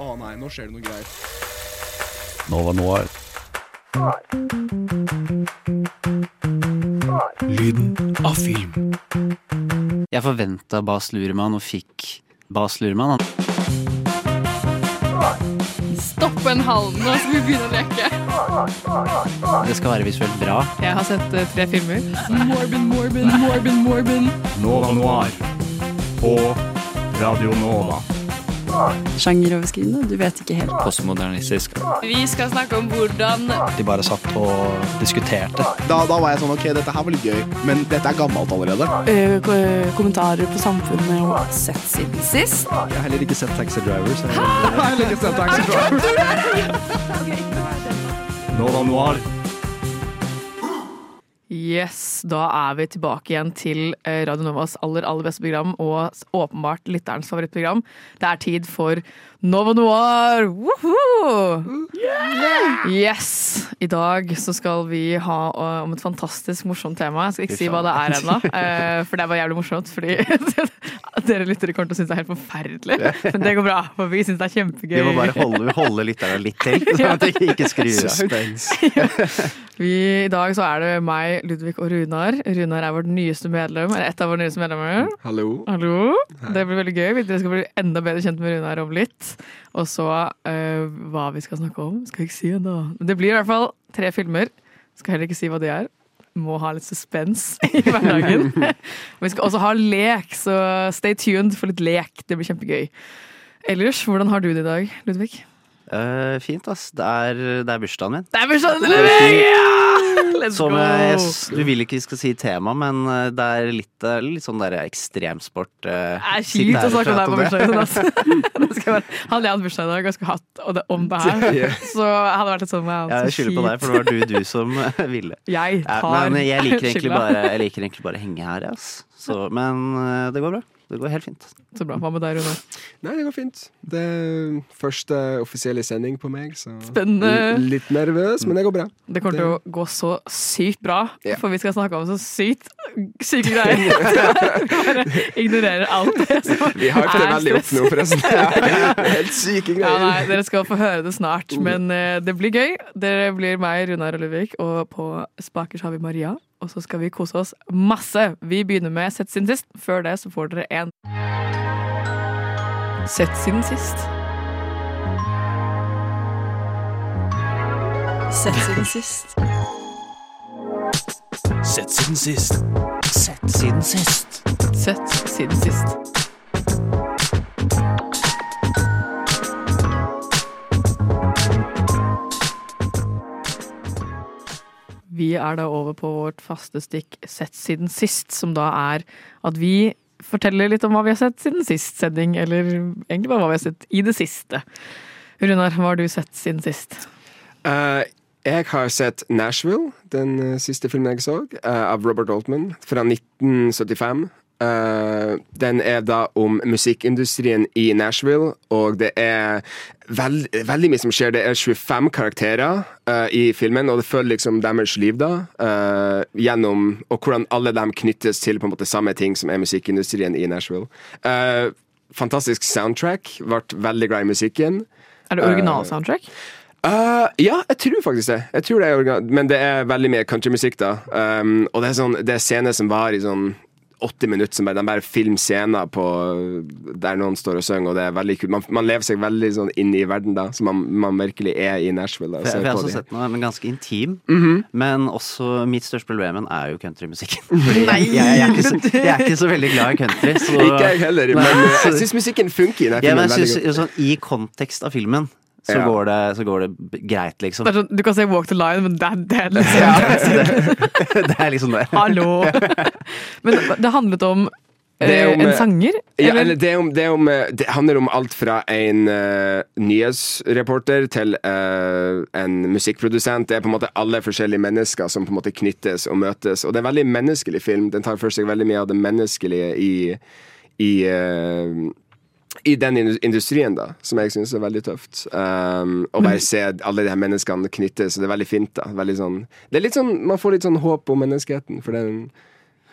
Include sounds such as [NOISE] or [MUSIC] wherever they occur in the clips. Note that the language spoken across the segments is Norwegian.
Å nei, nå skjer det noe greier. Nova Noir. Lyden av film. Jeg forventa Bas Luhrmann og fikk Bas Luhrmann. Stopp en hal nå, skal vi begynne å leke. Det skal være visuelt bra. Jeg har sett eh, tre filmer. Morbin, Morbin, Morbin, Morbin. Nova Noir. På Radio Nova. Sjangeroverskridende, du vet ikke helt. Postmodernistisk. Vi skal snakke om hvordan De bare satt og diskuterte. Da, da var jeg sånn OK, dette her var litt gøy, men dette er gammelt allerede. Eh, kommentarer på samfunnet og sett siden sist. Jeg har heller ikke sett Taxi Drivers. [LAUGHS] Nova Noir. Yes, da er vi tilbake igjen til eh, Radio Novas aller, aller beste program, og åpenbart lytterens favorittprogram. Det er tid for Nova Noir! Woohoo! Yes! I dag så skal vi ha eh, om et fantastisk morsomt tema. Jeg skal ikke si hva det er ennå, [LAUGHS] eh, for det er bare jævlig morsomt. Fordi [LAUGHS] dere lyttere kommer til å synes det er helt forferdelig. [LAUGHS] Men det går bra, for vi syns det er kjempegøy. Vi må bare holde, holde lytterne litt til, sånn at det ikke skrur av. Vi, I dag så er det meg, Ludvig og Runar. Runar er vårt nyeste medlem. Eller et av våre nyeste medlemmer. Hallo. Hallo. Det blir veldig gøy. Dere skal bli enda bedre kjent med Runar om litt. Og så uh, hva vi skal snakke om, skal jeg ikke si ennå. Det blir i hvert fall tre filmer. Skal heller ikke si hva de er. Må ha litt suspens [LAUGHS] i hverdagen. vi skal også ha lek, så stay tuned for litt lek. Det blir kjempegøy. Ellers, hvordan har du det i dag, Ludvig? Eh, fint, ass. Det er, det er bursdagen min. Det er bursdagen din! Ja! Let's Som go! jeg, du vil ikke skal si tema, men eh, det er litt, litt sånn der ekstremsport. Uh, Det er kjipt å snakke om deg på bursdagen [LAUGHS] [LAUGHS] din. Altså. Være- Hadde jeg hatt bursdag i dag og skulle hatt og det, om det her, [LAUGHS] så hadde det vært litt sånn med Jeg skylder på deg, for det var du, du som ville. Jeg Ja, tar men jeg liker, egentlig bare, jeg liker egentlig bare å henge her, ass. Så, men det går bra. Det går helt fint. Så bra. Hva med deg, Rune? Nei, det går fint. Det er første offisielle sending på meg, så Spennende. Litt nervøs, men det går bra. Det kommer til å gå så sykt bra, for vi skal snakke om så sykt syke greier. [LAUGHS] Bare ignorerer alt det som [LAUGHS] Vi har ikke det er veldig opp nå, forresten. [LAUGHS] Helt syke Ja, nei, greier. dere skal få høre det snart, men eh, det blir gøy. Dere blir meg, Runar og Ludvig, og på spaker har vi Maria. Og så skal vi kose oss masse. Vi begynner med Sett siden sist. Før det så får dere en Sett siden sist. Sett siden sist. Sett siden sist. Sett siden sist. Sett siden sist. Vi er da over på vårt faste stikk Sett siden sist, som da er at vi forteller litt om hva vi har sett siden sist sending, eller egentlig bare hva vi har sett i det siste. Runar, hva har du sett siden sist? Eh, jeg har sett Nashville, den eh, siste filmen jeg så, eh, av Robert Altman, fra 1975. Eh, den er da om musikkindustrien i Nashville, og det er veld, veldig mye som skjer. Det er 25 karakterer uh, i filmen, og det følger liksom deres liv da, uh, gjennom, og hvordan alle dem knyttes til på en måte samme ting som er musikkindustrien i Nashville. Uh, fantastisk soundtrack, ble veldig glad i musikken. Er det original-soundtrack? Uh, ja, jeg tror faktisk det. Jeg tror det er Men det er veldig mye countrymusikk, da. Um, og det er, sånn, det er scener som var i sånn 80 minutter, som bare, de bare filmer scener på der noen står og synger, og det er veldig kult. Man, man lever seg veldig sånn inn i verden, da, som man, man virkelig er i Nashville. Da, jeg, har også sett noe men ganske intim. Mhm. Men også mitt største problem er jo countrymusikken. [LAUGHS] Fordi jeg, jeg, er så, jeg er ikke så veldig glad i country. Så, Ikke jeg heller, men, men uh, jeg syns musikken funker i den ja, men jeg synes, sånn, I kontekst av filmen så, Ja. går, det, så går det greit, liksom. Det er sånn, du kan se Walk the Line, men det er det. [LAUGHS] liksom- det, [LAUGHS] det er liksom det. Hallo! [LAUGHS] Men det handlet om, Det eh, om, en eh, sanger? Ja, eller? det, er om, det, er om, eh, det handler om alt fra en uh, nyhetsreporter til uh, en musikkprodusent. Det er på en måte alle forskjellige mennesker som på en måte knyttes og møtes. Og det er en veldig menneskelig film. Den tar for seg veldig mye av det menneskelige i, i eh, i den industrien, da, som jeg syns er veldig tøft. Um, å bare se alle de her menneskene knyttes, og det er veldig fint. da Veldig sånn, Det er litt sånn Man får litt sånn håp om menneskeheten, for den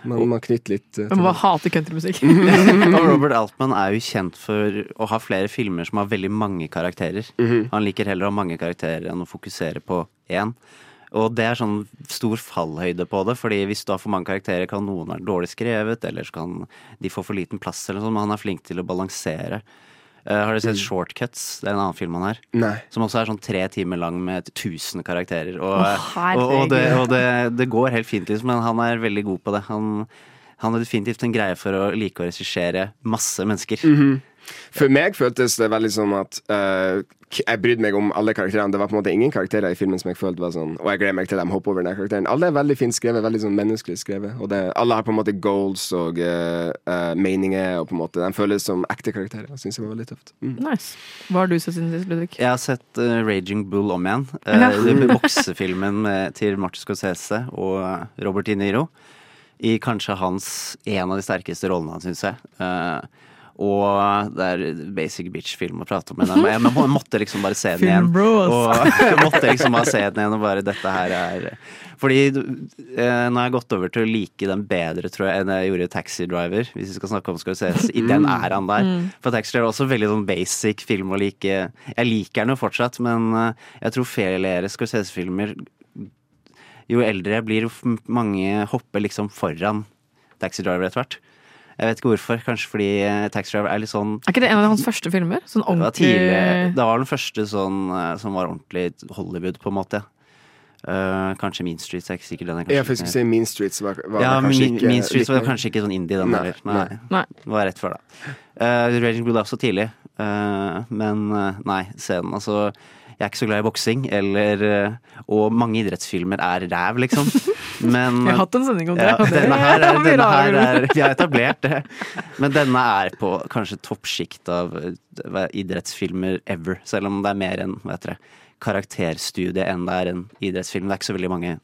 Man må knytter litt uh, Man bare hater countrymusikk. [LAUGHS] [LAUGHS] Og Robert Altman er jo kjent for å ha flere filmer som har veldig mange karakterer. Han liker heller å ha mange karakterer enn å fokusere på én. Og det er sånn stor fallhøyde på det, fordi hvis du har for mange karakterer, kan noen være dårlig skrevet, eller så kan de få for liten plass, eller sånn, men han er flink til å balansere. Uh, har dere sett Shortcuts? Det er en annen film han har. Nei. Som også er sånn tre timer lang med tusen karakterer. Og, oh, og, og, det, og det, det går helt fint, liksom, men han er veldig god på det. Han, han har definitivt en greie for å like å regissere masse mennesker. For meg føltes det veldig som at eh, jeg brydde meg om alle karakterene. Det var på en måte ingen karakterer i filmen som jeg følte var sånn Og jeg gleder meg til dem hopper over den karakteren. Alle er veldig fint skrevet, veldig sånn menneskelig skrevet. Og det, alle har på en måte goals og uh, uh, meninger, og på en måte de føles som ekte karakterer. Jeg synes det var veldig tøft. Mm. Nice. Hva har du sett siden sist, Ludvig? Jeg har sett uh, Raging Bull om igjen. Uh, Ja. Boksefilmen [LAUGHS] til Martin Scorsese og Robert De Niro. I kanskje hans en av de sterkeste rollene hans, syns jeg. Eh, og det er basic bitch-film å prate om, men jeg, måtte liksom bare se den igjen. Og jeg måtte liksom bare se den igjen og bare Dette her er Fordi eh, nå har jeg gått over til å like den bedre, tror jeg, enn jeg gjorde Taxi Driver, hvis vi skal snakke om skal Scorsese. I den æraen der. For Taxi Driver er også veldig sånn basic film å like. Jeg liker den jo fortsatt, men eh, jeg tror flere Scorsese-filmer Jo eldre jeg blir, jo mange hopper liksom foran Taxi Driver etter hvert. Jeg vet ikke hvorfor. Kanskje fordi eh, Taxi Driver er litt sånn Er ikke det en av hans første filmer? Sånn det var, tidlig, det var den første sånn, eh, som var ordentlig Hollywood, på en måte. Uh, kanskje Mean Streets er ikke sikkert den er Ja, for jeg skulle si Mean Streets var, var ja, kanskje Mean, ikke Mean Streets var kanskje ikke sånn indie, den Nei, heller. Nei. nei. Nei. Det var rett før, da. Uh, Raging Bull er også tidlig, uh, men nei, scenen. Altså, jeg er ikke så glad i boksing, eller eh, Og mange idrettsfilmer er ræv, liksom. Men [LAUGHS] Vi har hatt en sending om det. ja, denne her, er, denne her er Vi har etablert det. Men denne er på kanskje toppsjikt av idrettsfilmer ever. Selv om det er mer enn vet dere, karakterstudie enn det er en idrettsfilm. Det er ikke så veldig mange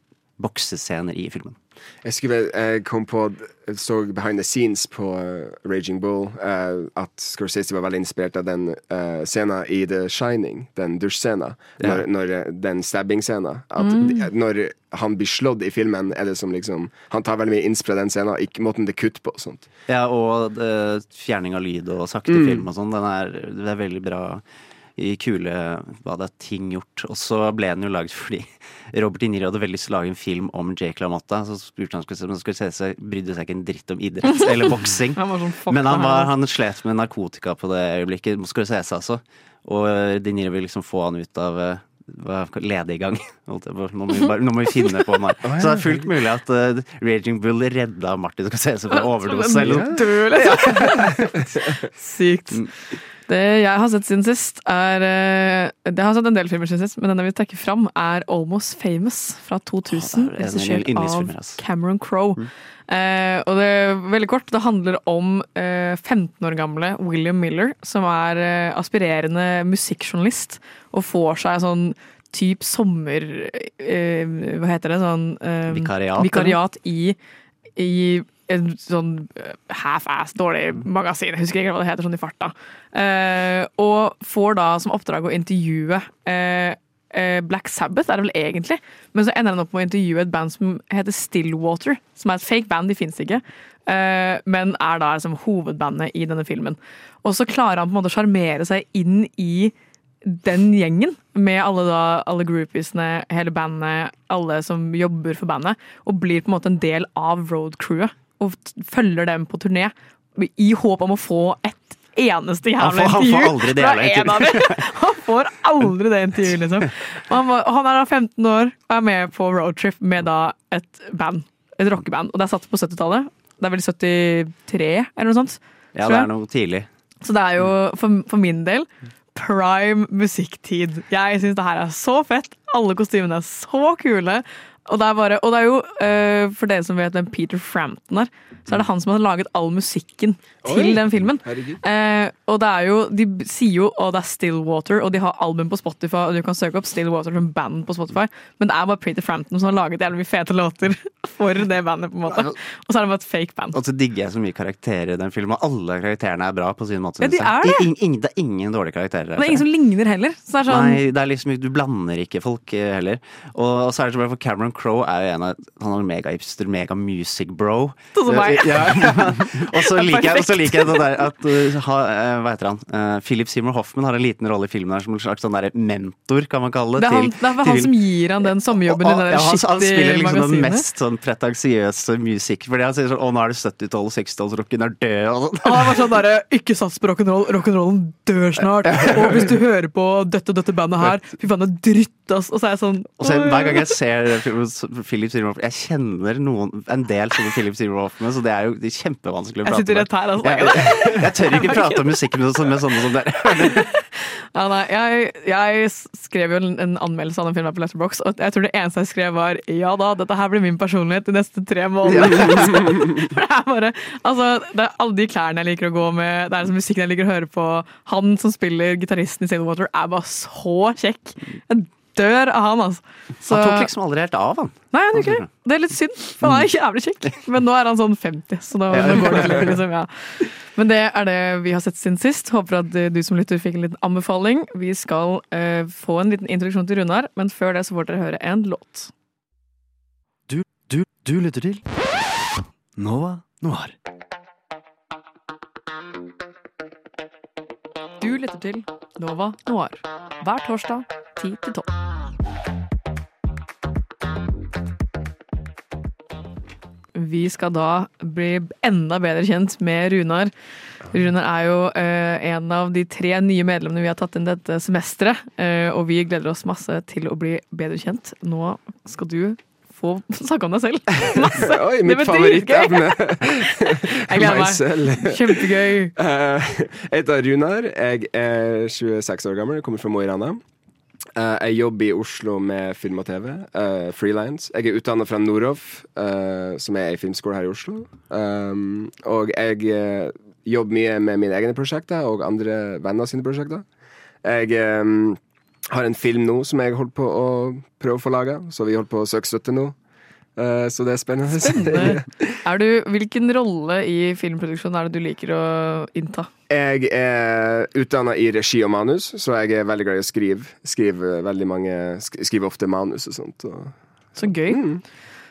boksescener i filmen. Jeg, skulle, jeg kom på så behind the scenes på eh, Raging Bull uh, at Scorsese var veldig inspirert av den uh, scenen i The Shining, den dusjscenen, yeah. når, når, eh, den stabbing-scenen. Mm. Når han blir slått i filmen, er det som liksom Han tar veldig mye innspill fra den scenen, ikke måten det kutter på og sånt. Ja, og uh, fjerning av lyd og sakte Mm. film og sånn. Det er veldig bra i kule hva det er ting gjort. Og så ble den jo laget fordi [LAUGHS] Robert De Niro hadde veldig lyst til å lage en film om Jake LaMotta. Så spurte han skulle, han skulle se seg brydde seg ikke en dritt om idrett [LAUGHS] eller boksing. Sånn, Men han, var, han slet med narkotika på det øyeblikket. Skulle se seg altså. Og eh, De Niro ville liksom få han ut av ledig hva- lediggang. [LAUGHS] Nå må vi, bare, nå må vi finne på noe. Så det er fullt mulig at uh, Raging Bull redda Martin Scorsese fra overdose. eller noe. Død, liksom. Sykt. Mm. Det jeg har sett siden sist, er Det Jeg har sett en del filmer siden sist, men den jeg vil trekke fram, er Almost Famous fra 2000. Ah, det er Regissert av ass. Cameron Crowe. Eh, og det er veldig kort. Det handler om eh, 15 år gamle William Miller, som er eh, aspirerende musikkjournalist, og får seg sånn typ sommer... Eh, hva heter det? Sånn eh, Vikariat, vikariat i, i en sånn eh, half-ass dårlig magasin. Jeg husker ikke hva det heter sånn i farta. Eh, og får da som oppdrag å intervjue eh, Black Sabbath, er det vel egentlig. Men så ender han opp med å intervjue et band som heter Stillwater. Som er et fake band, de fins ikke. eh, men er da liksom hovedbandet i denne filmen. Og så klarer han på en måte å sjarmere seg inn i den gjengen, med alle, da, alle groupiesene, hele bandet, alle som jobber for bandet, og blir på en måte en del av road-crewet. Og følger dem på turné i håp om å få et eneste Han jævla intervju. han får aldri det jævla intervjuet. [LAUGHS] Han får aldri det intervjuet, liksom. Han, var, han er da 15 år og er med på roadtrip med da et band. Et rockeband. Og det er satt på 70-tallet. Det er vel 73, eller noe sånt. Ja, det er noe tidlig. Så det er jo for, for min del prime musikktid. Jeg syns det her er så fett. Alle kostymene er så kule. Og det bare, og det er jo, øh, for dere som vet hvem Peter Frampton er, så er det han som har laget all musikken til Oi, den filmen. Eh, og det er jo, De sier jo at det er Stillwater, og de har album på Spotify, og du kan søke opp Stillwater som band på Spotify, men det er bare Peter Frampton som har laget jævlig mye fete låter [LAUGHS] for det bandet. på en måte. Og så er det bare et fake band. Og så digger jeg så mye karakterer i den filmen. og Alle karakterene er bra på sin måte. Ja, de er det. I- ing- det er ingen dårlige karakterer. Og det er ingen som ligner heller. Så det er sånn, Nei, det er liksom, du blander ikke folk eh, heller. Og så er det så bra for Cameron Crowe er jo en av Han er megahipster, mega-music bro. Sånn som meg. Ja, ja. [LAUGHS] Og så liker liker jeg det der at uh, ha, eh, Hva heter han? Uh, Philip Seymour Hoffman har en liten rolle i filmen her som en slags sånn der mentor, kan man kalle Det det. er han, det er han som gir han den sommerjobben i det ja, der han, han spiller liksom den mest sånn pretensiøse musikk. Fordi han sier sånn Å, nå er det 70-tall, 60-tallsrocken er død. Og sånn. Han var sånn derre Ikke sats på rock'n'roll, rock'n'rollen dør snart. Og hvis du hører på dette og dette bandet her, fy faen, det er dritt, ass. Og så er jeg sånn Og så Hver gang jeg ser Philip Seymour Jeg kjenner noen, en del sånne Philip Seymour Hoffman, så det er jo det er kjempevanskelig å prate. Jeg sitter rett her, altså. Jeg, jeg, jeg tør ikke [LAUGHS] prate om musikken med, med sånne som dere. [LAUGHS] Ja, nei, jeg, jeg skrev jo en, en anmeldelse av den filmen på Letterbox, og jeg tror det eneste jeg skrev var ja da, dette her blir min personlighet de neste tre månedene. [LAUGHS] For det er bare Altså, det er alle de klærne jeg liker å gå med, det er liksom musikken jeg liker å høre på. Han som spiller gitaristen i Sailwater, er bare så kjekk. Jeg dør av han, altså. Så, Han tok liksom aldri helt av, han. Nei, han gjorde ikke det. Det er litt synd, for han er jævlig kjekk. Men nå er han sånn 50, så nå, ja. går det litt, liksom, ja. Men det er det vi har sett siden sist. Håper at du som lytter fikk en liten anbefaling. Vi skal uh, få en liten introduksjon til Runar, men før det så får dere høre en låt. Du, du, du lytter til Nova Noir. Lytter til Nova Noir hver torsdag 10 til 12. Vi skal da bli enda bedre kjent med Runar. Runar er jo eh, en av de tre nye medlemmene vi har tatt inn dette semesteret. Eh, og vi gleder oss masse til å bli bedre kjent. Nå skal du få snakke om deg selv. [LAUGHS] Masse! [LAUGHS] Oi, mitt favorittemne! [LAUGHS] Meg selv. Kjempegøy. Uh, Jeg heter Runar. Jeg er 26 år gammel, kommer fra Mo i Rana. Uh, Jeg jobber i Oslo med film og TV. Uh, Freelance. Jeg er utdanna fra Noroff, uh, som er ei filmskole her i Oslo. Um, og jeg jobber mye med mine egne prosjekter og andre venner sine prosjekter. Jeg um, har en film nå som jeg holdt på å prøve å få laga, så vi holdt på å søke støtte nå. Eh, så det er spennende. Spennende. [LAUGHS] Du, hvilken rolle i filmproduksjon er det du liker å innta? Jeg er utdanna i regi og manus, så jeg er veldig glad i å skrive. Skriver mange Skriver ofte manus og sånt. Og Så gøy. Mm.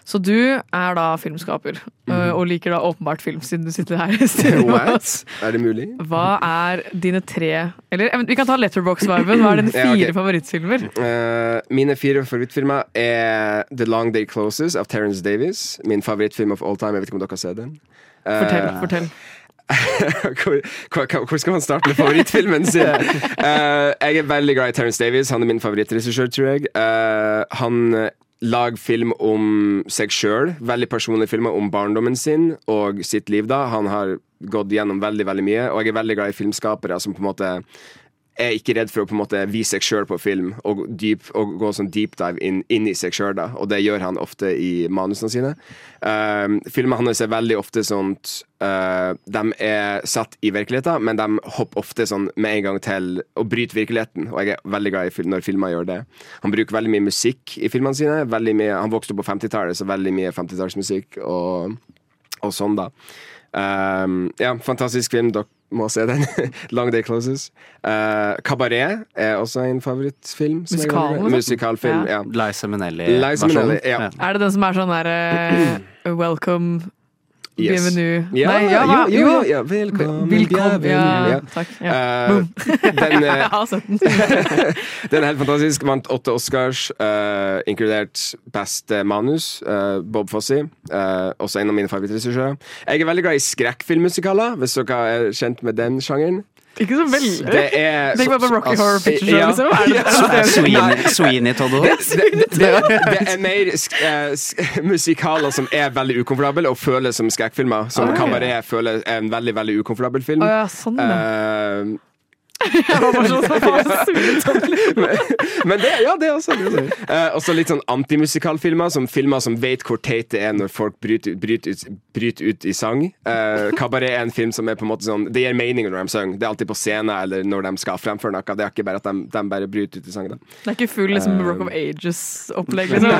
Så du er da filmskaper, mm. og liker da åpenbart film, siden du sitter her i studio What? Er [LAUGHS] det mulig? Hva er dine tre Eller vi kan ta Letterbox-viben. Hva er dine [LAUGHS] Ja, okay. fire favorittfilmer? Uh, mine fire favorittfilmer er The Long Day Closes av Terence Davies. Min favorittfilm of all time. Jeg vet ikke om dere har sett den. Eh, Fortell. fortell. [LAUGHS] hvor, hvor, hvor skal man starte med favorittfilmen sin? Uh, jeg er veldig glad i Terence Davies. Han er min favorittregissør, tror jeg. Uh, han lager film om seg sjøl. Veldig personlige filmer om barndommen sin og sitt liv da. Han har gått gjennom veldig, veldig mye, og jeg er veldig glad i filmskapere som på en måte er ikke redd for å på en måte vise seg sjøl på film og, dyp, og gå sånn deep dive inn, inn i seg sjøl. Og det gjør han ofte i manusene sine. Uh, filmene hans er veldig ofte sånn uh, De er satt i virkeligheten, men de hopper ofte sånn med en gang til å bryte virkeligheten. Og jeg er veldig glad i når filmer gjør det. Han bruker veldig mye musikk i filmene sine. Mye, han vokste opp på 50-tallet, så veldig mye 50-tallsmusikk og, og sånn, da. Uh, ja, fantastisk film. Dere må se den. [LAUGHS] Long Day Closes. Uh, Kabaret er også en favorittfilm. som jeg veldig Musikal, liksom? Musikalfilm, ja. Liza Minnelli-versjonen. Ja. Er det den som er sånn der uh, [CLEARS THROAT] Welcome, Yes. bienvenue Ja, Nei, ja, jo, jo, jo, ja. Velkommen, Velkommen. Ja, Ja. takk. Ja. Eh, Boom. [LAUGHS] den, eh, [LAUGHS] [LAUGHS] den. Er helt fantastisk. Vant åtte Oscars, uh, inkludert beste manus. uh, Bob Fosse. eh, også en av mine favorittregissører. Jeg er veldig glad i skrekkfilmmusikaler, hvis dere er kjent med den sjangeren. Ikke så veldig. Det er Tenk bare på Rocky Horror Picture Show, Ja. liksom. Er det, det det? Sweeney, Sweeney Todd det, det, det, det er mer sk eh, sk musikaler som er veldig ukomfortable og føles som skrekkfilmer. Som Ah, ja. Kabaret føler er en veldig veldig ukomfortabel film. Oh, ja, sånn, ja. Eh, Jeg var bare [LAUGHS] sånn, [LAUGHS] men det, ja, det er også. Er også. Eh, litt sånn antimusikalfilmer, som filmer som vet hvor teit det er når folk bryter, bryter, ut, bryter ut i sang. Uh, Kabaret er en film som er på en måte sånn Det gir mening når de synger. Det er alltid på scenen eller når de skal fremføre noe. Det er ikke bare at de, de bare bryter ut i sangen. Da. Det er ikke full liksom, uh, Rock of Ages-opplegg, [LAUGHS] liksom.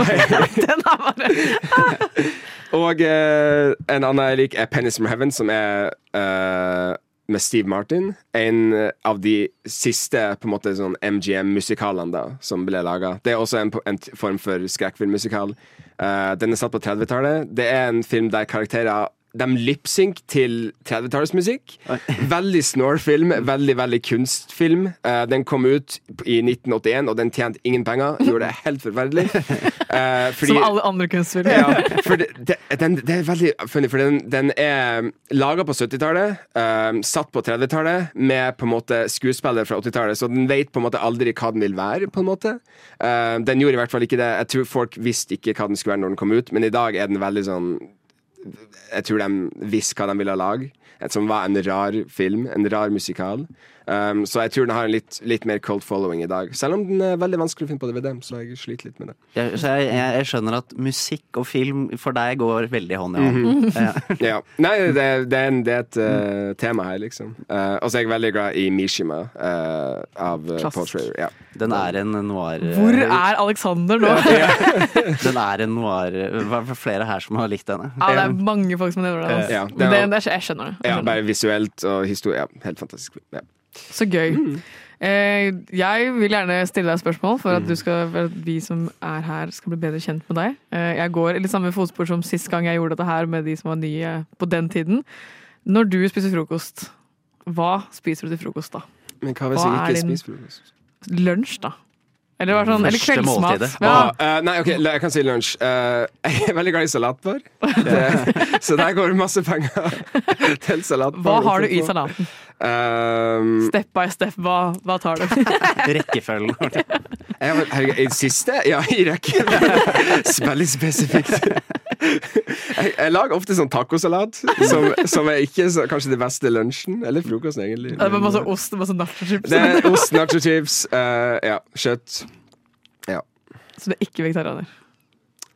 Den er bare Og uh, en annen jeg liker, er Pennies from Heaven, som er eh, med Steve Martin. En eh, av de siste på en måte sånn MGM-musikalene da som ble laga. Det er også en, en form for skrekkfilmmusikal. Uh, den er satt på 30-tallet. Det er en film der karakterer de lipsync til 30-tallsmusikk. [LAUGHS] Veldig snore-film, veldig veldig kunstfilm. Uh, den kom ut i 1981, og den tjente ingen penger. Gjorde det helt forferdelig. Uh, [LAUGHS] fordi- Som alle andre kunstfilmer. ja, for det, det, den, det er veldig funny, for den, den er laga på 70-tallet, uh, satt på 30-tallet, med på en måte skuespillere fra 80-tallet, så den vet på en måte aldri hva den vil være, på en måte. Eh, den gjorde i hvert fall ikke det. Jeg tror folk visste ikke hva den skulle være når den kom ut, men i dag er den veldig sånn jeg tror de visste hva de ville lage. Som var en rar film, en rar musikal. Um, så jeg tror den har en litt, litt mer cold following i dag. Selv om den er veldig vanskelig å finne på DVD, så jeg sliter litt med det. Jeg, så jeg, jeg, jeg skjønner at musikk og film for deg går veldig hånd i hånd. [LAUGHS] Ja. [LAUGHS] Ja. Nei, det, det, er, en, det er et uh, tema her, liksom. Uh, og så er jeg veldig glad i Mishima uh, av uh, Paul Trayer. Ja. Den er en noir Hvor er Alexander nå? [LAUGHS] Den er en noir Det var flere her som har likt denne. Ja, det er mange folk som nevner det. Altså. Ja, det Men det, er- jeg skjønner det. Jeg ja, bare visuelt og historie. Ja, helt fantastisk. Ja. Så gøy. Eh, jeg vil gjerne stille deg spørsmål for at, du skal, for at vi som er her, skal bli bedre kjent med deg. Eh, jeg går i samme fotspor som sist gang jeg gjorde dette her med de som var nye på den tiden. Når du spiser frokost, hva spiser du til frokost da? Men hva hvis Hva jeg ikke spiser frokost? Lunsj, da? Eller, hva er sånn, eller Første kveldsmat? måltidet. Ja. Å, uh, nei, ok, jeg kan si lunsj. Uh, [LAUGHS] jeg er veldig glad i salatbar. Så der går det masse penger [LAUGHS] til salatbar. Hva har du i salaten? Um, Step by step, hva, hva tar du? [LAUGHS] Rekkefølgen. herregud, I det siste? Ja, i rekken. Veldig spesifikt. Jeg, jeg lager ofte sånn tacosalat, som, som er ikke så, kanskje det beste lunsjen. Eller frokosten, egentlig. Det er masse ost og masse nachochips. Det er ost, nacho chips, eh, ja, kjøtt. Ja. Så du er ikke vegetarianer?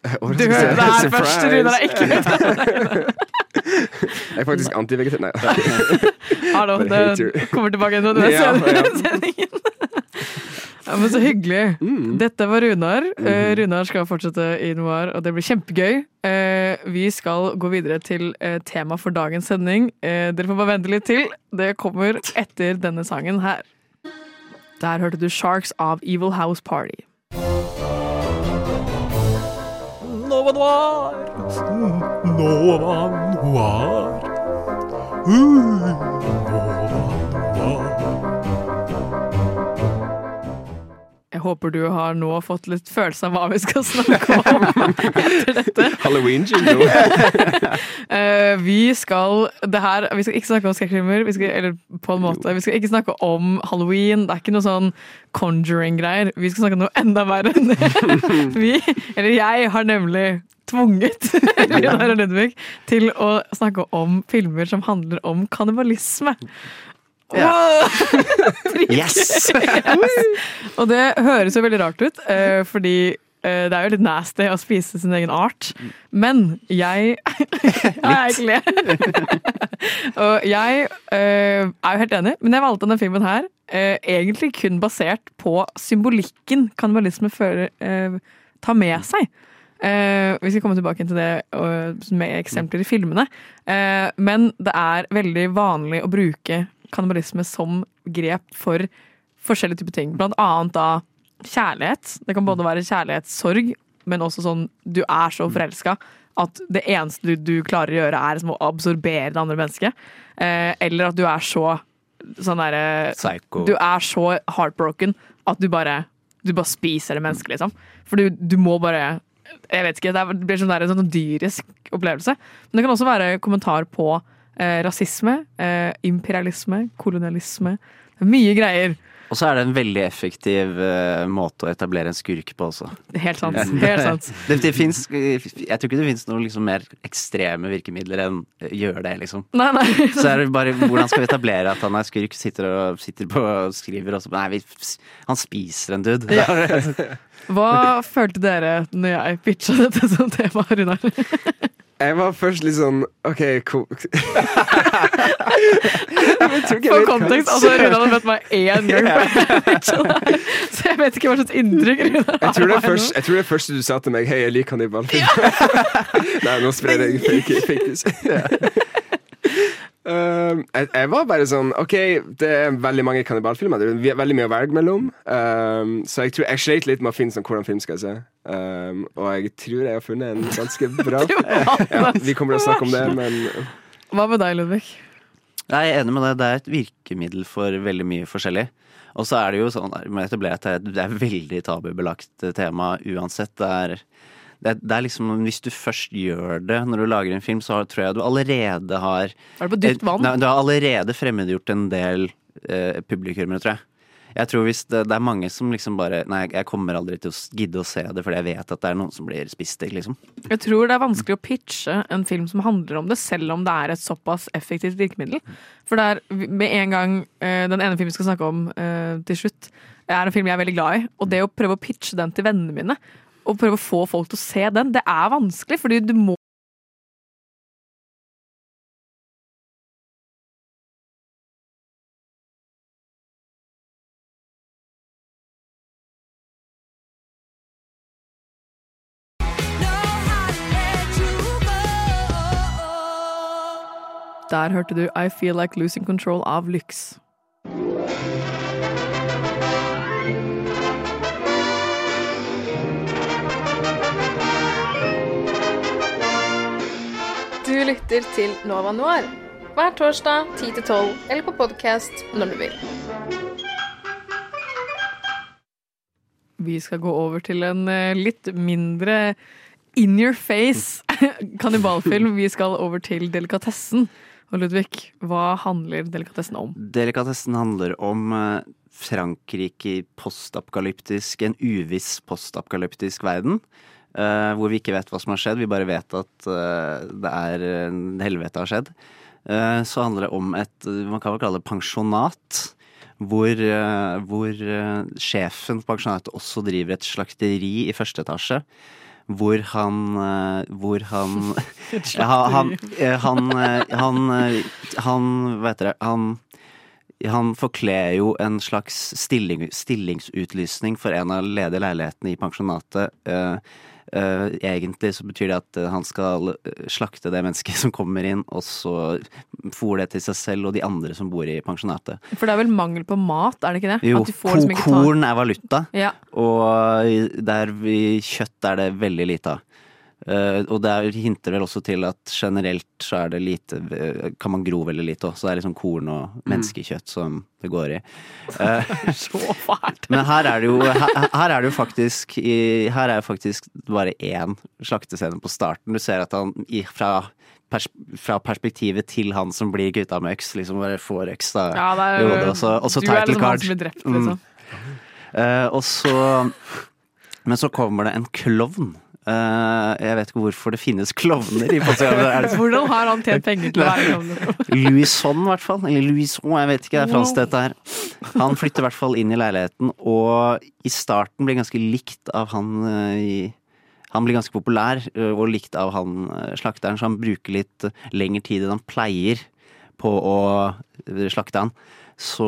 Du hører det her først, Runar er ikke vegetarianer. [LAUGHS] Jeg er faktisk antivegetar. Nei. [LAUGHS] Hallo, det kommer tilbake til Ja, den ja. sendingen. [LAUGHS] Ja, men så hyggelig. Mm. Dette var Runar. Eh, Runar skal fortsette i Noir, og det blir kjempegøy. Uh, vi skal gå videre til uh, tema for dagens sending. Eh, dere får bare vente litt til. Det kommer etter denne sangen her. Der hørte du Sharks av Evil House Party. Nova Noir! Nova Noir. Uh, Jeg håper du har nå fått litt følelse av hva vi skal snakke om [LAUGHS] etter dette. Halloween-jingle. uh, [LAUGHS] vi skal det her, Vi skal ikke snakke om skrekkfilmer, vi eller på en måte. Vi skal ikke snakke om halloween. Det er ikke noe sånn conjuring-greier. Vi skal snakke om noe enda verre enn det. [LAUGHS] Vi, eller jeg, har nemlig tvunget Lina og Ludvig til å snakke om filmer som handler om kannibalisme. [LAUGHS] [LAUGHS] Yes! Og det høres jo veldig rart ut, eh, fordi eh, det er jo litt nasty å spise sin egen art. Men jeg Ja, [LAUGHS] jeg. Og jeg eh, er jo helt enig, men jeg valgte denne filmen her eh, egentlig kun basert på symbolikken kannibalisme fører, eh, tar med seg. Uh, vi skal komme tilbake til det uh, med eksempler i filmene. Uh, men det er veldig vanlig å bruke kannibalisme som grep for forskjellige typer ting. Blant annet da kjærlighet. Det kan både være kjærlighetssorg, men også sånn du er så forelska at det eneste du, du klarer å gjøre, er som å absorbere det andre mennesket. Eh, eller at du er så sånn derre Psycho. Du er så heartbroken at du bare, du bare spiser det mennesket, liksom. For du, du må bare Jeg vet ikke, det det blir sånn der, en sånn dyrisk opplevelse. Men det kan også være kommentar på eh, rasisme, eh, imperialisme, kolonialisme. Mye greier. Og så er det en veldig effektiv uh, måte å etablere en skurk på også. Helt sant. Helt sant. [LAUGHS] Det, det finnes, jeg tror ikke det finnes noen liksom mer ekstreme virkemidler enn uh, gjør det, liksom. Nei, nei. Så er det bare hvordan skal vi etablere at han er skurk? Sitter og sitter på og skriver og så Nei, vi, han spiser en dude. [LAUGHS] Hva følte dere når jeg pitcha dette som tema, Runar? [LAUGHS] Jeg var først litt sånn OK, [LAUGHS] jeg For kontekst, altså Runa hadde møtt meg én gang. Så jeg vet ikke hva slags inntrykk Runar Jeg tror, det er først, jeg tror det første du sa til meg 'hei, jeg liker kannibal'. [LAUGHS] Nei, nå sprer jeg fake, fake [LAUGHS] news. Eh, jeg, jeg var bare sånn OK, det er veldig mange kannibalfilmer. Det er veldig mye å velge mellom. Um, så jeg tror jeg sleit litt med å finne sånn hvordan film skal jeg se. Um, og jeg tror jeg har funnet en ganske bra. [LAUGHS] ja, vi kommer til å snakke om det, men Hva med deg, Ludvig? Jeg er enig med deg. Det er et virkemiddel for veldig mye forskjellig. Og så er det jo sånn, er- det er veldig tabubelagt tema uansett. Det er, det, det er liksom Hvis du først gjør det når du lager en film, så har- tror jeg du allerede har Er det på dypt vann? Du har allerede fremmedgjort en del eh, publikummere, tror jeg. Jeg tror hvis det, det er mange som liksom bare Nei, jeg kommer aldri til å gidde å se det fordi jeg vet at det er noen som blir spist i, liksom. Jeg tror det er vanskelig å pitche en film som handler om det, selv om det er et såpass effektivt virkemiddel. For det er med en gang eh, Den ene filmen vi skal snakke om eh, til slutt, er en film jeg er veldig glad i. Og det å prøve å pitche den til vennene mine, og prøve å få folk til å se den, det er vanskelig, fordi du må Der hørte du I Feel Like Losing Control av Lyx. Lytter til Nova Noir hver torsdag 10-12 eller på podkast når du vil. Vi skal gå over til en eh, litt mindre in your face [LAUGHS] kannibalfilm. Vi skal over til Delikatessen. Og Ludvig, hva handler Delikatessen om? Delikatessen handler om eh, Frankrike i postapokalyptisk, en uviss postapokalyptisk verden. Eh, hvor vi ikke vet hva som har skjedd, vi bare vet at uh, det er uh, helvete har skjedd. Så handler det om et, man kan vel kalle det pensjonat. Hvor, hvor sjefen på pensjonatet også driver et slakteri i første etasje. Hvor han Hvor han [LAUGHS] ja, han, han, han, han Hva heter det? Han han forkler jo en slags stilling, stillingsutlysning for en av ledige leilighetene i pensjonatet. Eh, eh, egentlig så betyr det at eh, han skal eh, slakte det mennesket [LAUGHS] som kommer inn, og så fôre det til seg selv og de andre som bor i pensjonatet. For det er vel mangel på mat, er det ikke det? Jo, At du får liksom korn er valuta, Ja. og der kjøtt er det veldig lite av. Eh, og det er- hinter vel også til at generelt så er det lite eh, Kan man gro veldig lite òg, så det er liksom korn og menneskekjøtt som det går i. Uh, [LAUGHS] Så fælt. men her er det jo, her, her er det jo faktisk i, Her er faktisk bare én slaktescene på starten. Du ser at han i, fra, pers, fra perspektivet til han som blir gutta med øks, liksom bare får øks da. Ja, det er, Jo, det er også, også du er title liksom han card. som blir drept, Mm. liksom. Eh, og så Men så kommer det en klovn. Eh, jeg vet ikke hvorfor det finnes klovner i Pascal. Hvordan har han tjent penger til å være klovn? Louison, i hvert fall. Eller Louison, jeg vet ikke. Det er fransk, dette her. Han flytter i hvert fall inn i leiligheten, og i starten blir ganske likt av han eh, i han blir ganske populær eh, og likt av han slakteren, så han bruker litt lengre tid enn han pleier på å slakte han. Så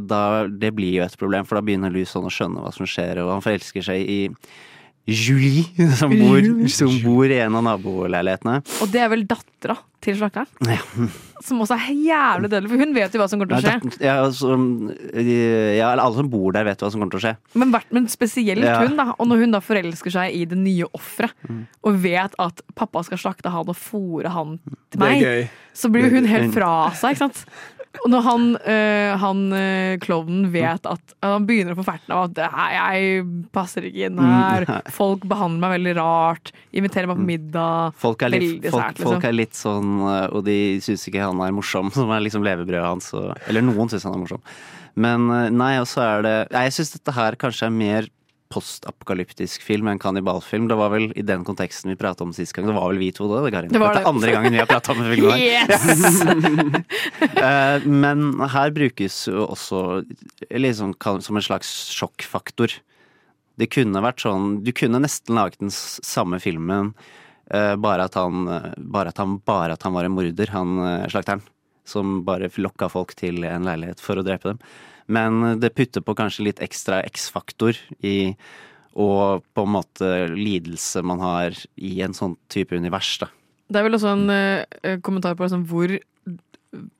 da, det blir jo et problem, for da begynner Louison å skjønne hva som skjer, og han forelsker seg i Julie, som bor, som bor i en av naboleilighetene. Og det er vel dattera til slakteren? Ja. Som også er jævlig dødelig, for hun vet jo hva som kommer til å skje. ja, altså, ja, eller alle som bor der, vet hva som kommer til å skje. Men, men spesielt Ja. hun, da. Og når hun da forelsker seg i det nye offeret, Mm. og vet at pappa skal slakte han og fòre han til meg, så blir jo hun helt fra seg, ikke sant. Og når han, øh, han øh, klovnen vet at Han begynner å få ferten av at jeg passer ikke inn her, Mm. folk behandler meg veldig rart, inviterer meg på middag. Folk er litt, Veldig folk, sært, liksom. folk er litt sånn, eh, og de syns ikke han er morsom, [LAUGHS] som er liksom levebrødet hans. Og, eller noen syns han er morsom. Men nei, og så er det nei, Jeg syns dette her kanskje er mer postapokalyptisk film en kannibalfilm. Det var vel i den konteksten vi prata om sist gang. Det var vel vi to da, det, Karin? Det var Dette er andre gangen vi har prata om en film. her. [LAUGHS] Yes! [LAUGHS] Eh, men her brukes jo også liksom som en slags sjokkfaktor. Det kunne vært sånn Du kunne nesten laget den samme filmen, eh, bare at han bare at han, bare at han var en morder, han eh, slakteren. Som bare lokka folk til en leilighet for å drepe dem. Men det putter på kanskje litt ekstra X-faktor i og på en måte lidelse man har i en sånn type univers, da. Det er vel også en øh, kommentar på liksom hvor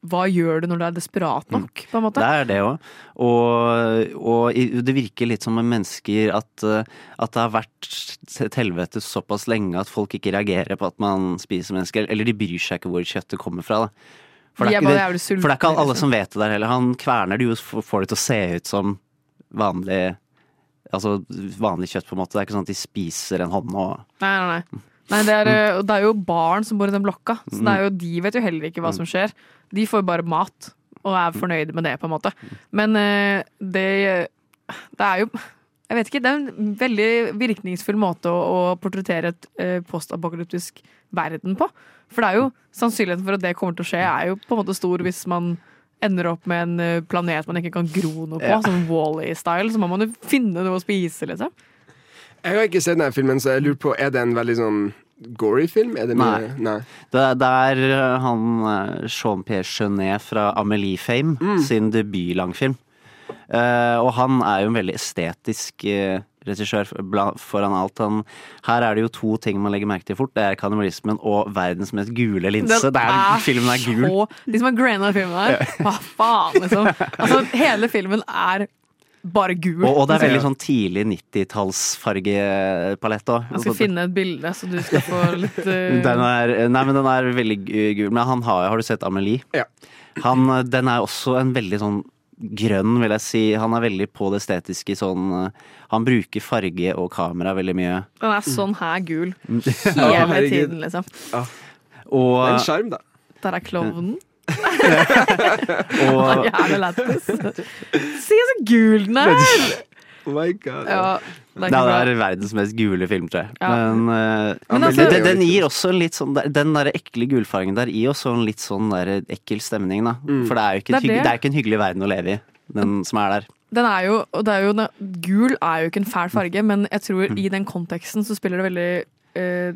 hva gjør du når du er desperat nok, på en måte? Det er det òg. Og, og det virker litt som med mennesker at, eh, at det har vært et helvete såpass lenge at folk ikke reagerer på at man spiser mennesker. Eller de bryr seg ikke hvor kjøttet kommer fra. Da. For, det er ikke det, for det er ikke alle liksom. som vet det der heller. Han kverner det jo, for- får det til å se ut som vanlig Altså vanlig kjøtt, på en måte. Det er ikke sånn at de spiser en hånd og Nei, nei, nei. nei det, er, eh, det er jo barn som bor i den blokka, så det er Mm. jo, de vet jo heller ikke hva som skjer. De får bare mat, og er fornøyde med det, på en måte. Men eh, det, det er jo Jeg vet ikke, det er en veldig virkningsfull måte å, å portrettere et eh, postapokalyptisk verden på. For det er jo sannsynligheten for at det kommer til å skje, er jo på en måte stor hvis man ender opp med en eh, planet man ikke kan gro noe på, Ja. som Wall-E-style. Så må man jo finne noe å spise, liksom. Jeg har ikke sett denne filmen, så jeg lurer på, er det en veldig sånn gory film? Er det mye? Nei. Det, er- det er eh, han eh, Jean-Pierre Jeunet fra Amelie Fame sin debutlangfilm. Eh, og han er jo en veldig estetisk uh, regissør foran alt. Han, her er det jo to ting man legger merke til fort. Det er kannibalismen og verdens mest gule linse. Det er, filmen er gul. så De som har grana filmen her, hva faen, liksom. [LAUGHS] Altså, hele filmen er bare gul. Og, og det er veldig sånn tidlig 90-tallsfargepalett òg. Jeg skal finne et bilde, så du skal få litt uh... [LAUGHS] Den er, nei, men den er veldig gul. Men han har, har du sett Amelie? Ja. Han, eh, den er også en veldig sånn grønn, vil jeg si. Han er veldig på det estetiske sånn eh, Han bruker farge og kamera veldig mye. Han er sånn her gul [LAUGHS] hele tiden, liksom. Og, er en sjarm, da. Der er klovnen. [LAUGHS] og [LAUGHS] Jævlig lættis. Se så gul den er! [LAUGHS] Oh my god. Ja, det er det er verdens mest gule film, tror jeg. Ja. Men, uh, Men altså- det den, den gir også en litt sånn Den der ekle gulfargen der gir også en litt sånn der ekkel stemning, da. For det er jo ikke, Det er et det. det er ikke en hyggelig verden å leve i, den som er der. Den er jo, det er jo, gul er jo ikke en fæl farge, men jeg tror Mm. i den konteksten så spiller det veldig eh,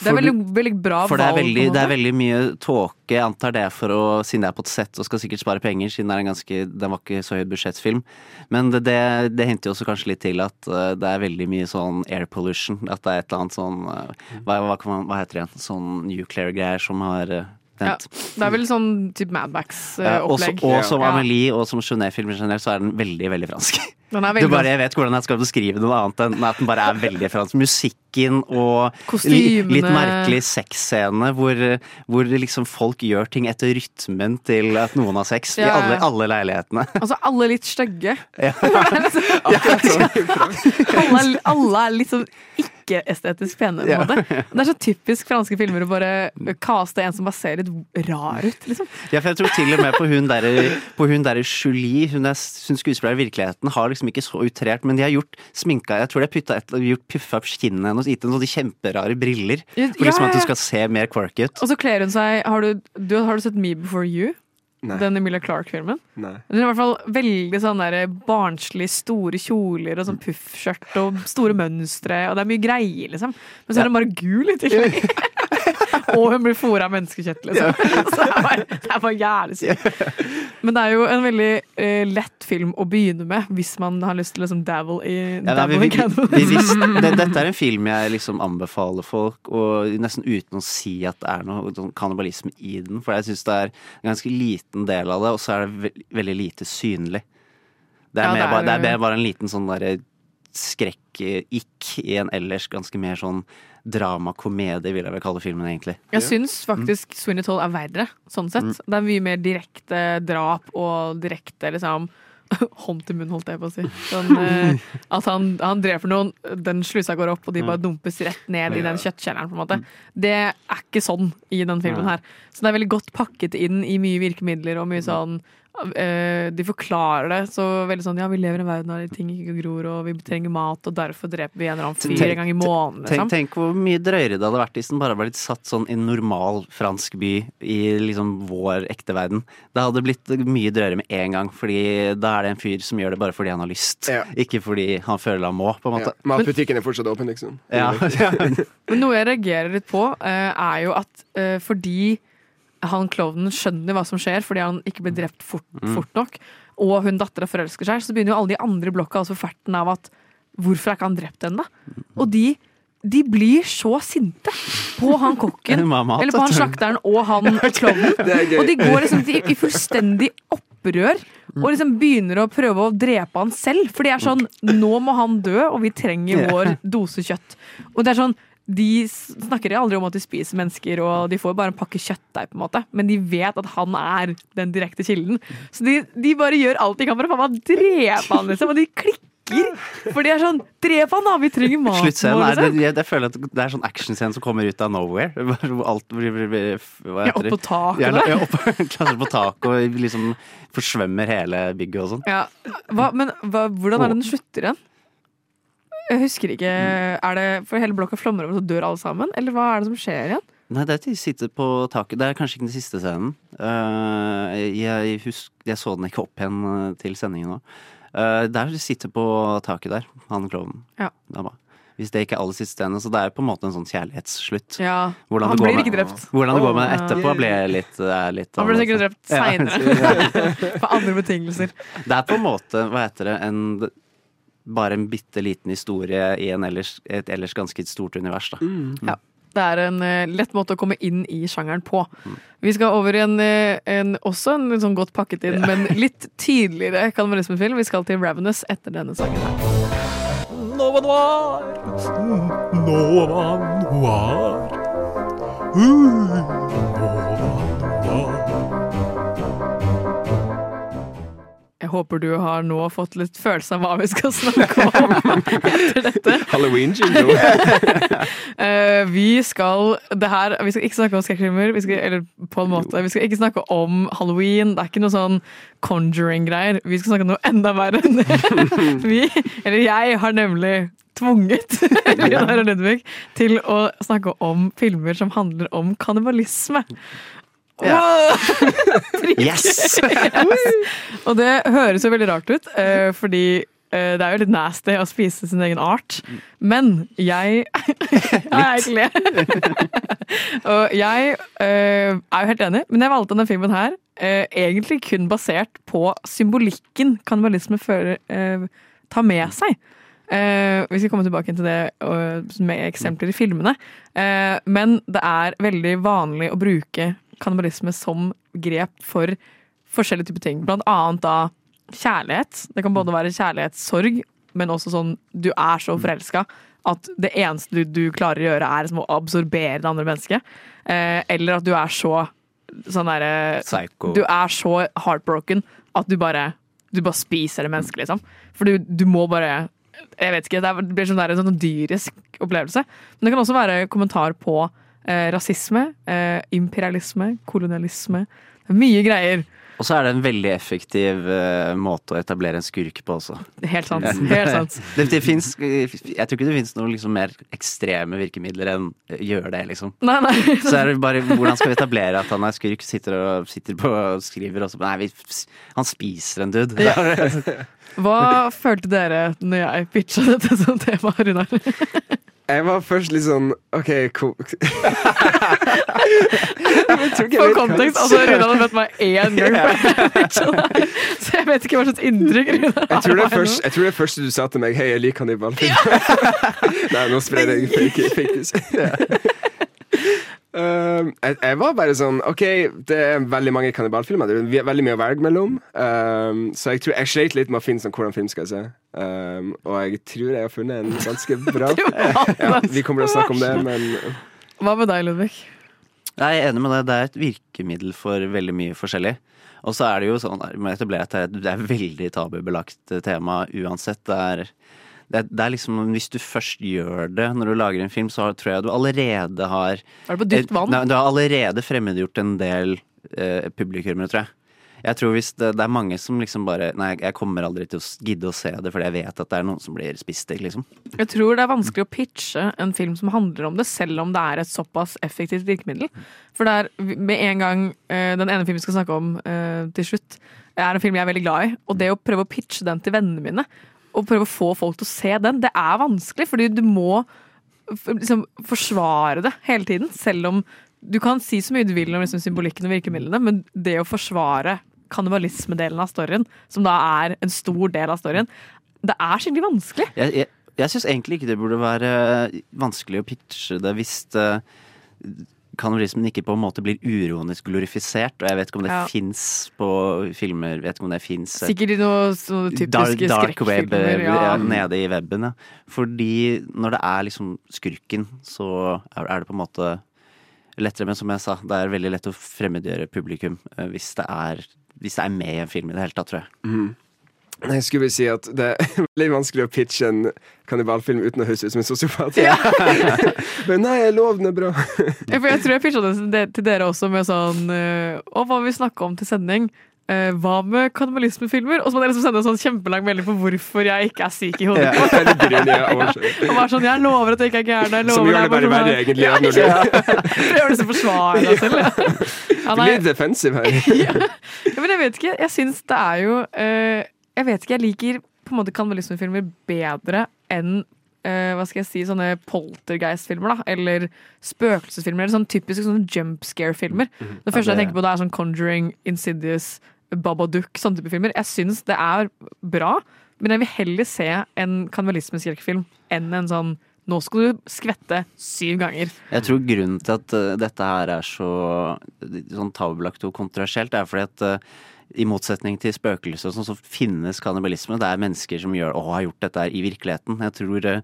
Det er veldig, veldig bra For det er, valg, veldig, på det er veldig mye tåke. Antar det for å, siden det er på et sett og skal sikkert spare penger, siden det er en ganske, den var ikke så høyt budsjettfilm. Men det, det, det henter jo også kanskje litt til at eh, det er veldig mye sånn air pollution. At det er et eller annet sånn eh, hva, hva, man, hva heter det igjen? Sånn nuclear greier som har uh, Ja, det er vel sånn type Madmax-opplegg. og som. Amelie og som Genet-filmer generelt, så er den veldig, veldig fransk. Veldig bare, jeg vet hvordan jeg skal beskrive noe annet enn at den bare er veldig fransk. Musikken og Kostymene. litt merkelig sexscene hvor, hvor liksom folk gjør ting etter rytmen til at noen har sex. I Ja, i alle, alle leilighetene. Altså, alle litt stygge. [LAUGHS] Ja. [LAUGHS] [LAUGHS] alle, er, alle er litt sånn ikke-estetisk pene, Ja. Det er så typisk franske filmer å bare caste en som bare ser litt rar ut, liksom. Ja, for jeg tror til og med på hun der, på hun der Julie, hun er hun skuespiller i virkeligheten, har liksom ikke så utrert, men de har gjort sminka Jeg tror de har putta et, gjort puffa opp kinnet hennes gitt henne sånne kjemperare briller. Ja, For liksom ja, at ja. du skal se mer quirky ut. Og så kler hun seg Har du, du, har du sett Me Before You? Nei. Den Emilia Clarke-filmen? Nei. Den er i hvert fall veldig sånn der barnslig store kjoler og sånn puffskjørt og store mønstre, og det er mye greier, liksom. Men så er den bare gul i tillegg. [LAUGHS] [LAUGHS] [LAUGHS] og hun blir fôra av menneskekjøtt, liksom. [LAUGHS] Så det er bare, det er bare jævlig sykt. Men det er jo en veldig eh, lett film å begynne med hvis man har lyst til å liksom dabble i Ja, nei, vi, in vi, vi visste, det, dette er en film jeg liksom anbefaler folk, og nesten uten å si at det er noe sånn kannibalisme i den. For jeg syns det er en ganske liten del av det, og så er det ve veldig lite synlig. Det er, Ja, mer, det er- det er mer bare en liten sånn derre skrekk-ikk i en ellers ganske mer sånn dramakomedie, vil jeg vel kalle filmen egentlig. Jeg syns faktisk Sweeney Toll er verre, sånn sett. Mm. Det er mye mer direkte drap og direkte liksom [LAUGHS] Hånd til munn, holdt jeg på å si. Sånn, [LAUGHS] eh, at han, han dreper noen, den slusa går opp, og de bare dumpes rett ned i den kjøttkjelleren. på en måte. Det er ikke sånn i den filmen her. Så det er veldig godt pakket inn i mye virkemidler og mye sånn eh, De forklarer det så veldig sånn Ja, vi lever i en verden der ting ikke gror, og vi trenger mat, og derfor dreper vi en eller annen fyr Tenk- en gang i måneden. Tenk, Liksom. tenk hvor mye drøyere det hadde vært hvis den bare var litt satt sånn i en normal fransk by i liksom vår ekte verden. Det hadde blitt mye drøyere med en gang, fordi da er det en fyr som gjør det bare fordi han har lyst. Ja. Ikke fordi han føler han må, på en Ja. Matbutikken er fortsatt åpen, liksom. Ja. [LAUGHS] Men noe jeg reagerer litt på, eh, er jo at eh, fordi han klovnen skjønner hva som skjer, fordi han ikke blir drept fort, fort nok, og hun dattera forelsker seg, så begynner jo alle de andre i blokka altså ferten av at hvorfor er ikke han drept ennå? Og de de blir så sinte på han kokken. [LAUGHS] Eller på han slakteren og han [LAUGHS] klovnen. Og de går liksom i, i fullstendig opprør. Og liksom begynner å prøve å drepe han selv. For de er sånn Nå må han dø, og vi trenger vår dose kjøtt. Og det er sånn de snakker aldri om at de spiser mennesker, og de får bare en pakke kjøttdeig, på en måte. Men de vet at han er den direkte kilden. Så de, de bare gjør alt de kan for å faen meg drepe han, liksom. Og de klikker. For de er sånn Drep han, da! Vi trenger mat. Sluttscenen er det, liksom. jeg, jeg føler at det er sånn actionscene som kommer ut av nowhere. [LAUGHS] Alt blir, Ja, opp på taket Ja, ja, opp, klatrer på taket og liksom forsvømmer hele bygget og sånn. Ja, hva, men hva, hvordan er det den slutter igjen? Jeg husker ikke. Er det For hele blokka flommer over, så dør alle sammen? Eller hva er det som skjer igjen? Nei, det er at de sitter på taket. Det er kanskje ikke den siste scenen. Eh, jeg, husk, jeg så den ikke opp igjen eh, til sendingen nå. Uh, der de sitter på taket der, han klovnen. Ja. Hvis det ikke er aller siste scene, så det er på en måte en sånn kjærlighetsslutt. Ja, Hvordan Han blir med- ikke drept. Hvordan det går med etterpå, ble litt, er litt Han ble sikkert drept seinere. På [LAUGHS] andre betingelser. Det er på en måte, hva heter det, en bare en bitte liten historie i en ellers, et ellers ganske stort univers, da. Ja. Det er en uh, lett måte å komme inn i sjangeren på. Vi skal over i en, eh, en også en litt sånn godt pakket inn, men litt tidligere kannibalismefilm. Vi skal til Ravenous etter denne sangen. her. Nova Noir. Nova Noir. Uh, Jeg håper du har nå fått litt følelse av hva vi skal snakke om [LAUGHS] etter dette. Halloween-jingle. uh, [LAUGHS] vi skal det her, Vi skal ikke snakke om skrekkfilmer, vi eller på en måte. Vi skal ikke snakke om halloween. Det er ikke noe sånn conjuring-greier. Vi skal snakke om noe enda verre enn det. [LAUGHS] Vi, eller jeg, har nemlig tvunget Gunnar og Ludvig til å snakke om filmer som handler om kannibalisme. [LAUGHS] [LAUGHS] Yes! Og det høres jo veldig rart ut, eh, fordi eh, det er jo litt nasty å spise sin egen art. Men jeg [LAUGHS] Ja, egentlig. og jeg eh, er jo helt enig, men jeg valgte denne filmen her egentlig kun basert på symbolikken kannibalisme fører, tar med seg. Eh, vi skal komme tilbake til det uh, med eksempler i filmene. Uh, men det er veldig vanlig å bruke kannibalisme som grep for forskjellige typer ting. Blant annet da kjærlighet. Det kan både være kjærlighetssorg, men også sånn du er så forelska at det eneste du, du klarer å gjøre, er som å absorbere det andre mennesket. Eh, eller at du er så sånn derre. Du er så heartbroken at du bare Du bare spiser det mennesket, liksom. For du, du må bare Jeg vet ikke, det blir sånn der, en sånn dyrisk opplevelse. Men det kan også være kommentar på eh, rasisme, eh, imperialisme, kolonialisme. Mye greier. Og så er det en veldig effektiv uh, måte å etablere en skurk på også. Helt sant. Helt sant. [LAUGHS] Det, det finnes, jeg tror ikke det finnes noen liksom mer ekstreme virkemidler enn uh, gjør det, liksom. Nei, nei. [LAUGHS] Så er det bare hvordan skal vi etablere at han er skurk? Sitter og sitter på og skriver og så Nei, vi, han spiser en dude. [LAUGHS] Hva følte dere når jeg pitcha dette som tema, Runar? Jeg var først litt sånn OK, [LAUGHS] jeg For kontekst, altså. Runar har møtt meg én gang, yeah. så jeg vet ikke hva slags inntrykk Runar Jeg tror, det er først, jeg tror det er første du sa til meg Hei, jeg liker kannibalfilm. [LAUGHS] Nei, nå sprer jeg fake, fake [LAUGHS] news. Um, jeg, jeg var bare sånn OK, det er veldig mange kannibalfilmer. Det er veldig mye å velge mellom. Um, så jeg tror jeg sleit litt med å finne sånn hvordan film skal jeg se. Um, og jeg tror jeg har funnet en ganske bra. [LAUGHS] Ja, vi kommer til å snakke om det, men Hva med deg, Ludvig? Jeg er enig med deg. Det er et virkemiddel for veldig mye forskjellig. Og så er det jo sånn, det er- det er veldig tabubelagt tema uansett. Det er, det, det er liksom Hvis du først gjør det når du lager en film, så tror jeg du allerede har Er det på dypt vann? Nei, Du har allerede fremmedgjort en del eh, publikummere, tror jeg. Jeg tror hvis det, det er mange som liksom bare Nei, jeg kommer aldri til å gidde å se det fordi jeg vet at det er noen som blir spist i, liksom. Jeg tror det er vanskelig å pitche en film som handler om det, selv om det er et såpass effektivt virkemiddel. For det er med en gang eh, Den ene filmen vi skal snakke om eh, til slutt, er en film jeg er veldig glad i. Og det å prøve å pitche den til vennene mine, og prøve å få folk til å se den, det er vanskelig. Fordi du må liksom forsvare det hele tiden. Selv om du kan si så mye du vil om liksom, symbolikken og virkemidlene, men det å forsvare kannibalismedelen av storyen, som da er en stor del av storyen, det er skikkelig vanskelig. Jeg, jeg, Jeg syns egentlig ikke det burde være vanskelig å pitche det hvis det, kannibalismen ikke på en måte blir uronisk glorifisert. Og jeg vet ikke om det Ja. fins på filmer Vet ikke om det fins Sikkert i noen sånne typiske dark, dark web ja. Ja. nede i weben, ja. Fordi når det er liksom skurken, så er det på en måte lettere. Men som jeg sa, det er veldig lett å fremmedgjøre publikum eh, hvis det er hvis det er med i en film i det hele tatt, tror jeg. Jeg skulle si at det er [LAUGHS] veldig vanskelig å pitche en kannibalfilm uten å høres ut som en sosiopat. [LAUGHS] Men nei, den er bra. [LAUGHS] Ja, jeg tror jeg pitcha det til dere også med sånn eh, Å, hva vil vi snakke om til sending? Eh, hva med kannibalismefilmer? Og så må dere liksom sende en sånn kjempelang melding på hvorfor jeg ikke er syk i hodet. Ja. Og bare sånn, Jeg lover at jeg ikke er gæren. Som gjør det bare er verre, sånn- egentlig. Ja, Når du For jeg gjør det så forsvarer deg selv. Ja. Ja, Du blir defensiv her. ja, men jeg vet ikke. Jeg syns det er jo eh, Jeg vet ikke, jeg liker på en måte kannibalismefilmer bedre enn uh, hva skal jeg si, sånne poltergeist-filmer, da. Eller spøkelsesfilmer. Eller sånn typiske sånne jump scare-filmer. Det første jeg tenker på, det er sånn Conjuring, Insidious, Babadook, sånne type filmer. Jeg syns det er bra, men jeg vil heller se en kannibalismeskrekkfilm enn en sånn nå skal du skvette syv ganger. Jeg tror grunnen til at uh, dette her er så sånn tabubelagt og kontroversielt, er fordi at eh, i motsetning til spøkelser og sånn, så finnes kannibalisme. Det er mennesker som gjør, og har gjort dette i virkeligheten. Jeg tror det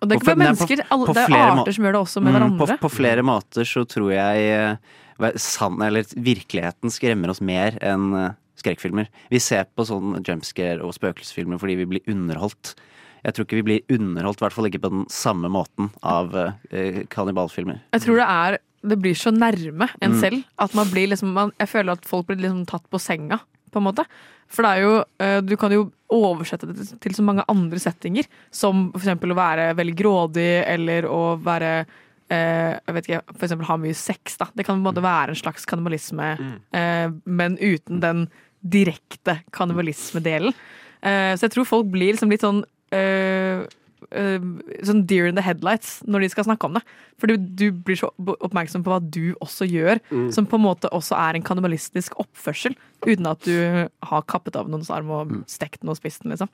Og det er ikke bare nei, på- mennesker, på det er arter som gjør det også med Mm, hverandre. På, på flere måter så tror jeg eh, sann, eller virkeligheten skremmer oss mer enn eh, skrekkfilmer. Vi ser på sånn jumpscare og spøkelsesfilmer fordi vi blir underholdt. Jeg tror ikke vi blir underholdt, i hvert fall ikke på den samme måten, av eh, kannibalfilmer. Jeg tror det er Det blir så nærme en Mm. selv at man blir liksom man, Jeg føler at folk blir liksom tatt på senga, på en måte. For det er jo eh, Du kan jo oversette det til- så mange andre settinger, som for eksempel å være veldig grådig, eller å være eh, jeg vet ikke, for eksempel ha mye sex. da Det kan på en måte være en slags kannibalisme, eh, men uten den direkte kannibalismedelen. Så jeg tror folk blir liksom litt sånn sånn deer in the headlights når de skal snakke om det. Fordi du blir så oppmerksom på hva du også gjør, som på en måte også er en kannibalistisk oppførsel, uten at du har kappet av noens arm og stekt den og spist den, liksom.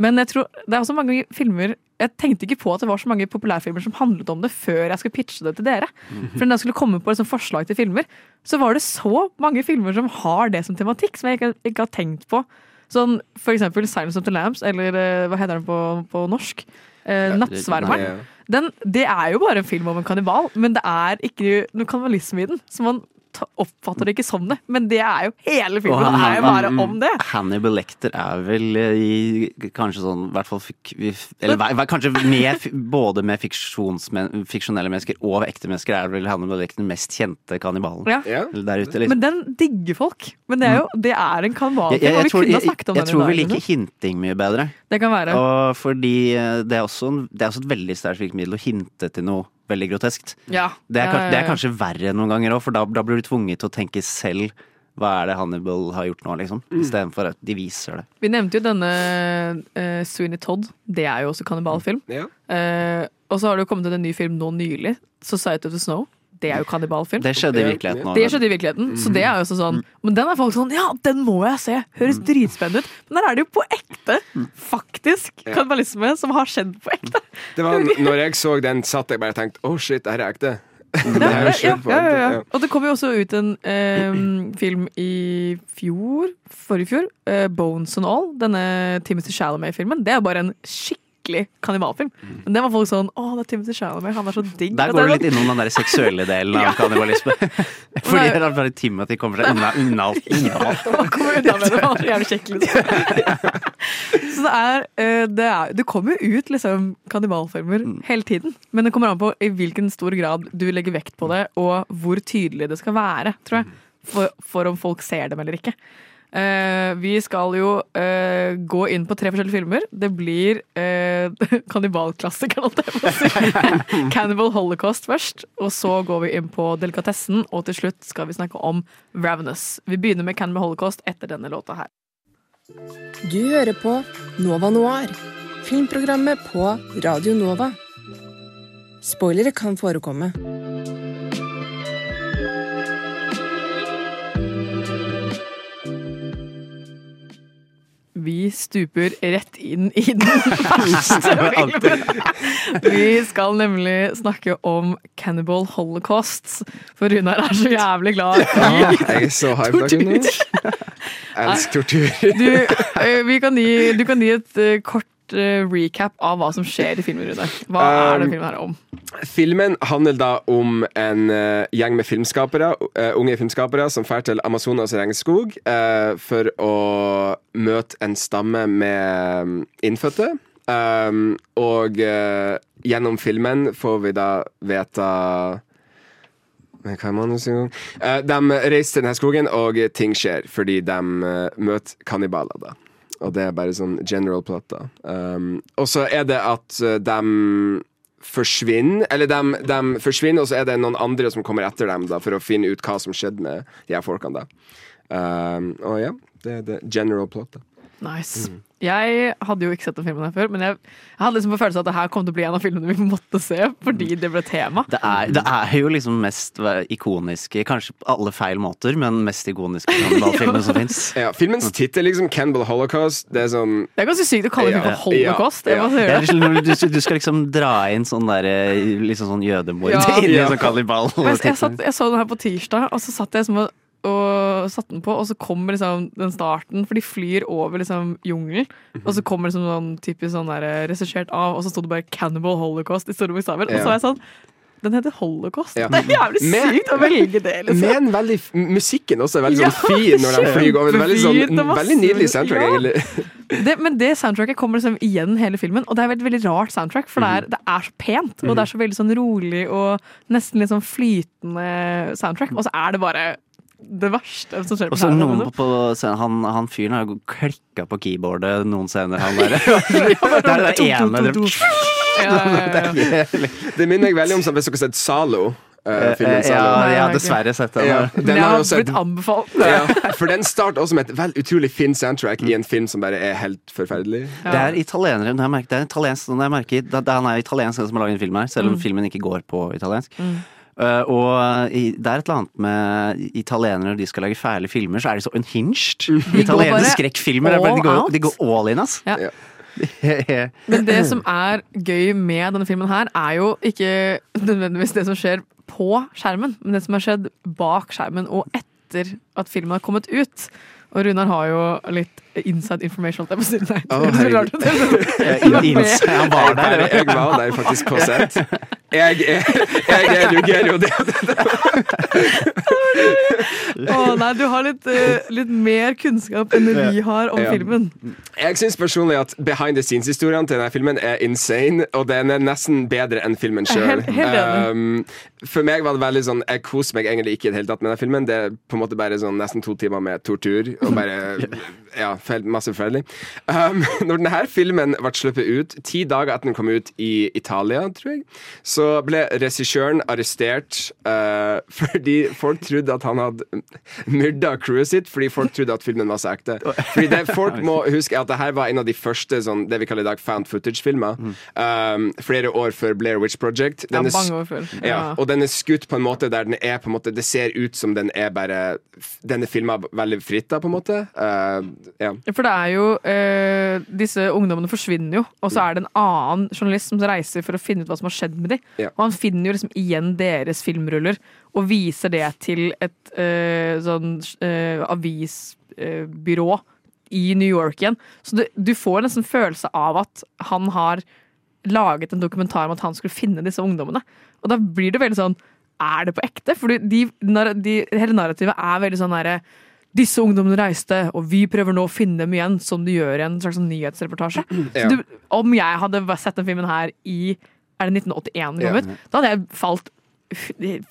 Men jeg tror det er også mange filmer Jeg tenkte ikke på at det var så mange populærfilmer som handlet om det før jeg skulle pitche det til dere. For når jeg skulle komme på liksom forslag til filmer, så var det så mange filmer som har det som tematikk, som jeg ikke, ikke har tenkt på. Sånn for eksempel Silence of the Lambs, eller eh, hva heter den på, på norsk? Eh, Nattsvermeren. Ja. Den, det er jo bare en film om en kannibal, men det er ikke noe kannibalisme i den. Så man oppfatter det ikke som det, men det er jo hele filmen. Det han- er jo bare om det. Hannibal Lecter er vel eh, i kanskje sånn hvert fall Eller kanskje med, både med fiksjonelle mennesker og ekte mennesker er vel Hannibal Lecter den mest kjente kannibalen. Ja. Der ute, liksom. Men den digger folk. Men det er jo det er en Jeg, jeg, jeg, og jeg, vi tror, kunne ha jeg, snakket om jeg den i tror vi liker hinting mye bedre. Det kan være. Og fordi eh, det er også, en, det er også et veldig sterkt virkemiddel å hinte til noe veldig groteskt. Ja. Det er, det er kanskje verre noen ganger òg, for da, da blir du tvunget til å tenke selv. Hva er det Hannibal har gjort nå, liksom? Istedenfor at de viser det. Vi nevnte jo denne uh, Sweeney Todd. Det er jo også kannibalfilm. Ja. Uh, og så har det jo kommet ut en ny film nå nylig. 'Society of the Snow'. Det er jo kannibalfilm. Det skjedde i virkeligheten. Det skjedde i virkeligheten, så det er jo også sånn Men den er folk sånn Ja, den må jeg se! Høres dritspennende ut. Men der er det jo på ekte, faktisk, Ja. kannibalisme som har skjedd på ekte. Det var, [LAUGHS] når jeg så den, satt jeg bare og tenkte Å, shit, det her er ekte. [LAUGHS] Det er jo Ja, ja, ja, ja. Og det kom jo også ut en eh, film i fjor, forrige fjor, eh, 'Bones and All', denne Timothy Chalamet-filmen. Det er bare en skikkelig kannibalfilm. Men det var folk sånn 'Å, det er Timothy Chalamet, han er så digg'. Der går du er litt innom den der seksuelle delen av [LAUGHS] kannibalisme. [LAUGHS] [LAUGHS] Fordi det er bare Timothy kommer seg unna, unna alt. Unna sånn, kommer unna med det, han er så jævlig kjekk, liksom. Så det er, eh, det er Det kommer jo ut liksom kannibalfilmer hele tiden. Men det kommer an på i hvilken stor grad du legger vekt på det, og hvor tydelig det skal være, tror jeg. For, for om folk ser dem eller ikke. Eh, vi skal jo uh, gå inn på tre forskjellige filmer. Det blir uh, [LAUGHS] kannibalklassikeren, holdt jeg på å si. [LAUGHS] Cannibal Holocaust først. Og så går vi inn på delikatessen, og til slutt skal vi snakke om Ravenous. Vi begynner med Cannibal Holocaust etter denne låta her. Du hører på Nova Noir, filmprogrammet på Radio Nova. Spoilere kan forekomme. Vi stuper rett inn i den verste [LAUGHS] filmen. Vi skal nemlig snakke om Cannibal Holocaust, for Runar er så jævlig glad i nå. Elsker tortur. du, eh, vi kan gi, du kan gi et eh, kort eh, recap av hva som skjer i filmen, Rune. Hva er Um, den filmen her om? Filmen handler da om en eh, gjeng med filmskapere, eh, unge filmskapere som drar til Amazonas regnskog for å møte en stamme med innfødte. Um, og gjennom filmen får vi da vite de reiser til denne skogen, og ting skjer fordi de møter kannibaler. da og det er bare sånn general plot, da. Um, og så er det at uh, de forsvinner, eller de, de forsvinner, og så er det noen andre som kommer etter dem da, for å finne ut hva som skjedde med de her folkene. da. Um, og ja, det er det general plot, da. Nice. Jeg hadde jo ikke sett den filmen her før, men jeg, jeg hadde liksom på følelsen at det her kom til å bli en av filmene vi måtte se, fordi det ble tema. Det er, det er jo liksom mest ikoniske, kanskje på alle feil måter, men mest ikoniske kannibalfilmen [LAUGHS] som fins. Ja, filmens tittel, liksom, 'Cannibal Holocaust', det er sånn Det er ganske sykt å kalle Ja, for holocaust. ja, ja. det. liksom, Du, du skal liksom dra inn sånn der liksom sånn jødemord Ja. [LAUGHS] inni i Ja. sånn kannibal. Jeg, jeg, satt, jeg så den her på tirsdag, og så satt jeg som og, og satte den på, og så kommer liksom den starten, for de flyr over liksom jungelen, og så kommer liksom sånn typisk sånn der eh, regissert av, og så sto det bare 'Cannibal Holocaust' i store bokstaver, og så var jeg sånn den heter Holocaust. Ja. [LAUGHS] Det er jævlig Men- sykt å velge det, liksom. Men veldig, musikken også er veldig [LAUGHS] Ja, sånn fin når de flyr over. Veldig, sånn, veldig nydelig soundtrack, Ja. egentlig. [LAUGHS] Det, men det soundtracket kommer liksom igjen hele filmen, og det er et veldig rart soundtrack, for det er, det er så pent, og det er så veldig sånn rolig og nesten litt sånn flytende soundtrack, og så er det bare det verste som skjer på så skjermen. noen liksom. på scenen, han, han fyren har jo klikka på keyboardet noen scener, han [LAUGHS] der. Det er det ene det- [LAUGHS] Ja, ja, ja. Det minner meg veldig om hvis dere har sett Zalo. Uh, filmen Ja, jeg har dessverre sett den. Ja, den jeg har har også blitt anbefalt. Ja, for den starter også med et vel utrolig fint soundtrack i en film som bare er helt forferdelig. Det er italienere, det er, merket, det er italiensk, det er merket, det, det, han er italiensk den som har laget en film her, selv om filmen ikke går på italiensk. Uh, og i, det er et eller annet med italienere når de skal lage fæle filmer, så er de så unhinged. Italienske bare skrekkfilmer er bare, de, går, de går all in, ass. Ja. Ja. [LAUGHS] Men det som er gøy med denne filmen her, er jo ikke nødvendigvis det som skjer på skjermen, men det som har skjedd bak skjermen og etter at filmen har kommet ut. Og Runar har jo litt inside information. jeg. Nei, Å, det er så rart. Han [LAUGHS] var der. jeg var der faktisk på sett. Jeg, er- jeg er jo Det, Å nei, du har litt, eh, litt mer kunnskap enn vi har om Ja. filmen. jeg syns personlig at behind the scenes-historiene til denne filmen er insane, og den er nesten bedre enn filmen Jeg er sjøl. helt- helt enig. Um, for meg var det veldig sånn Jeg koser meg egentlig ikke i det hele tatt med denne filmen. Det er på en måte bare sånn nesten to timer med tortur og bare [LAUGHS] Ja, fel- masse forferdelig. Um, [LAUGHS] når denne filmen ble sluppet ut, ti dager etter den kom ut i Italia, tror jeg, så ble regissøren arrestert uh, [LAUGHS] fordi folk trodde at han hadde myrda crewet sitt, fordi folk trodde at filmen var så ekte. Fordi det folk må huske er at dette var en av de første sånn, det vi kaller i dag found footage-filmer. Um, flere år før Blair Witch Project. Ja, Den er s- mange år før. ja, og den er skutt på en måte der den er på en måte Det ser ut som den er bare Den er filma veldig fritt, da, på en måte. Uh, ja. For det er jo eh, Disse ungdommene forsvinner jo, og så er det en annen journalist som reiser for å finne ut hva som har skjedd med dem. Ja. Og han finner jo liksom igjen deres filmruller og viser det til et eh, sånn eh, avisbyrå i New York igjen. Så du, du får nesten følelse av at han har laget en dokumentar om at han skulle finne disse ungdommene. Og da blir det veldig sånn Er det på ekte? For de, de, hele narrativet er veldig sånn derre disse ungdommene reiste, og vi prøver nå å finne dem igjen, som de gjør i en slags sånn nyhetsreportasje. Ja. Du, om jeg hadde sett den filmen her i Er det 1981 den kom ut? Da hadde jeg falt,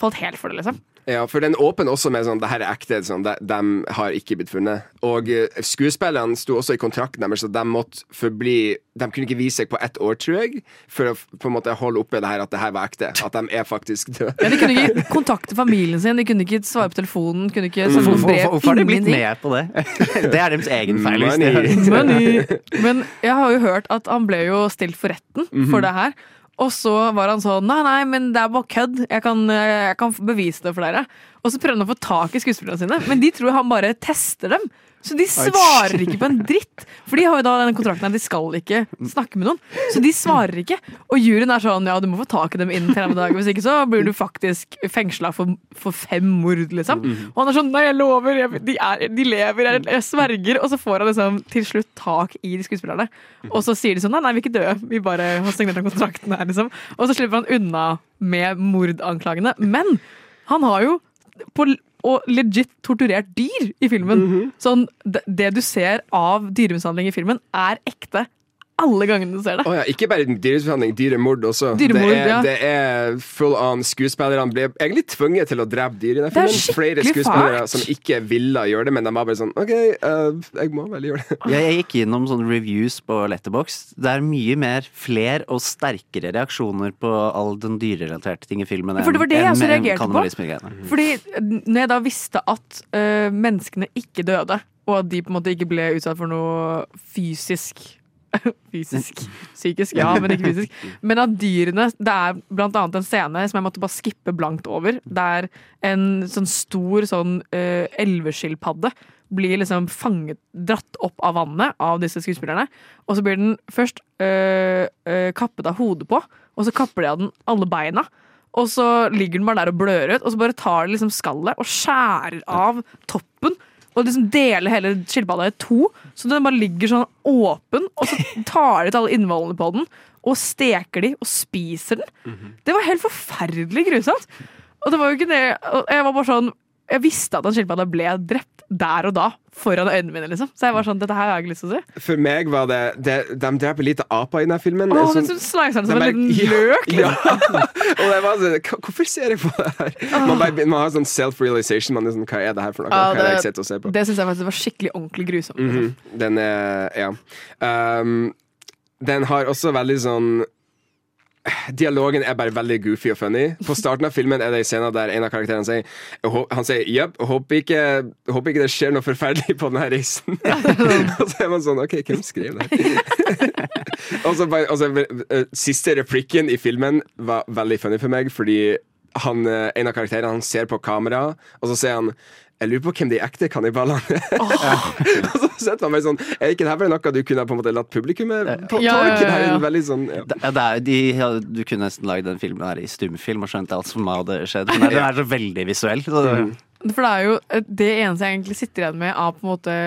falt helt for det, liksom. Ja, for den åpner også med sånn Det her er ekte. Sånn, de, de har ikke blitt funnet. Og eh, skuespillerne sto også i kontrakten deres, så de måtte forbli De kunne ikke vise seg på ett år, tror jeg, for å på en måte holde oppe det her at det her var ekte. At de er faktisk døde. Ja, de kunne ikke kontakte familien sin, de kunne ikke svare på telefonen, kunne ikke sende mm. Brev. hvorfor har de blitt med på det? [LAUGHS] Det er deres egen feil. Money. Money. Men jeg har jo hørt at han ble jo stilt for retten for det her. Og så var han sånn Nei, nei, men det er bare kødd. Jeg kan, jeg kan bevise det for dere. Og så prøver han å få tak i skuespillerne sine, men de tror han bare tester dem. Så de svarer ikke på en dritt. For de har jo da denne kontrakten her, de skal ikke snakke med noen. Så de svarer ikke. Og juryen er sånn ja, du må få tak i dem innen 30 dager, hvis ikke så blir du faktisk fengsla for, for fem mord, liksom. Og han er sånn nei, jeg lover, jeg, de, er, de lever, jeg, jeg sverger. Og så får han liksom til slutt tak i de skuespillerne. Og så sier de sånn nei, nei, vi er ikke døde, vi bare har signert den kontrakten her, liksom. Og så slipper han unna med mordanklagene. Men han har jo på og legit torturert dyr i filmen. Sånn, det, det du ser av dyremishandling i filmen, er ekte alle gangene du ser det. Oh, ja, ikke bare dyremishandling, dyremord også. Dyremord, det, er, ja. det er full on. Skuespillerne ble egentlig tvunget til å drepe dyr i den Det er filmen. Flere skuespillere fart. som ikke ville gjøre det, men de var bare sånn OK, uh, jeg må vel gjøre det. Jeg, jeg gikk gjennom sånne reviews på Letterbox. Det er mye mer fler og sterkere reaksjoner på all den dyrerelaterte ting i filmen. For det var det jeg enn- også enn reagerte på. Fordi når jeg da visste at uh, menneskene ikke døde, og at de på en måte ikke ble utsatt for noe fysisk [LAUGHS] Fysisk. Psykisk, ja, men ikke fysisk. [LAUGHS] Men av dyrene Det er blant annet en scene som jeg måtte bare skippe blankt over. Der en sånn stor sånn uh, elveskilpadde blir liksom fanget, dratt opp av vannet av disse skuespillerne. Og så blir den først uh, uh, kappet av hodet på, og så kapper de av den alle beina. Og så ligger den bare der og blør ut, og så bare tar de liksom skallet og skjærer av toppen. Og liksom deler hele skilpadda i to, så den bare ligger sånn åpen. Og så [LAUGHS] tar de ut alle innvollene på den, og steker de og spiser den. Det var helt forferdelig grusomt. Og det var jo ikke det Jeg var bare sånn Jeg visste at han skilpadda ble drept der og da, foran øynene mine, liksom. Så jeg var sånn Dette her har jeg ikke lyst til å se. For meg var det, det De dreper lite aper i denne filmen. Åh, Sånn- den slicer han som en liten løk. Ja, ja. Og det var sånn, Hvorfor ser jeg på det her? Man, bare, man har sånn self-realization. Man er sånn, Hva er det her for noe? Hva er det jeg sitter på? Det syns jeg faktisk var skikkelig ordentlig grusomt. liksom. Mhm. Den er Ja. Um, den har også veldig sånn Dialogen er bare veldig goofy og funny. På starten av filmen er det en scene der en av karakterene sier Han sier jepp, håper ikke, håper ikke det skjer noe forferdelig på denne reisen. [LAUGHS] og så er man sånn OK, hvem skrev det? [LAUGHS] og så bare, og så, eh, Siste replikken i filmen var veldig funny for meg, fordi han, eh, en av karakterene han ser på kamera, og så sier han jeg lurer på hvem de ekte kannibalene er. [LAUGHS] og så setter man meg sånn Er ikke det her bare noe du kunne på en måte latt publikummet på Ja, ja, tolke? Ja, ja. er veldig sånn ja. Det, det er, de, ja, du kunne nesten lagd den filmen her i stumfilm og skjønt alt som hadde skjedd. Men den er så veldig visuell. Så det, For det er jo eh, det eneste jeg egentlig sitter igjen med av på en måte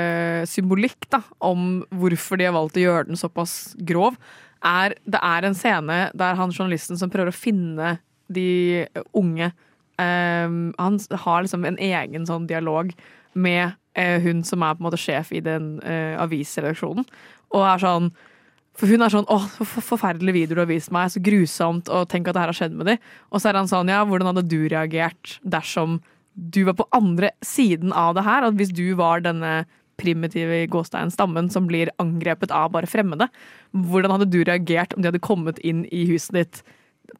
symbolikk da, om hvorfor de har valgt å gjøre den såpass grov, er det er en scene der han journalisten som prøver å finne de unge eh, Han har liksom en egen sånn dialog med uh, hun som er på en måte sjef i den uh, avisredaksjonen, og er sånn for hun er sånn 'Å, for- forferdelige videoer du har vist meg. Så grusomt. Og tenk at det her har skjedd med dem.' Og så er han sånn 'Ja, hvordan hadde du reagert dersom du var på andre siden av det her? At hvis du var denne primitive gåsteinstammen gåstein stammen som blir angrepet av bare fremmede, hvordan hadde du reagert om de hadde kommet inn i huset ditt,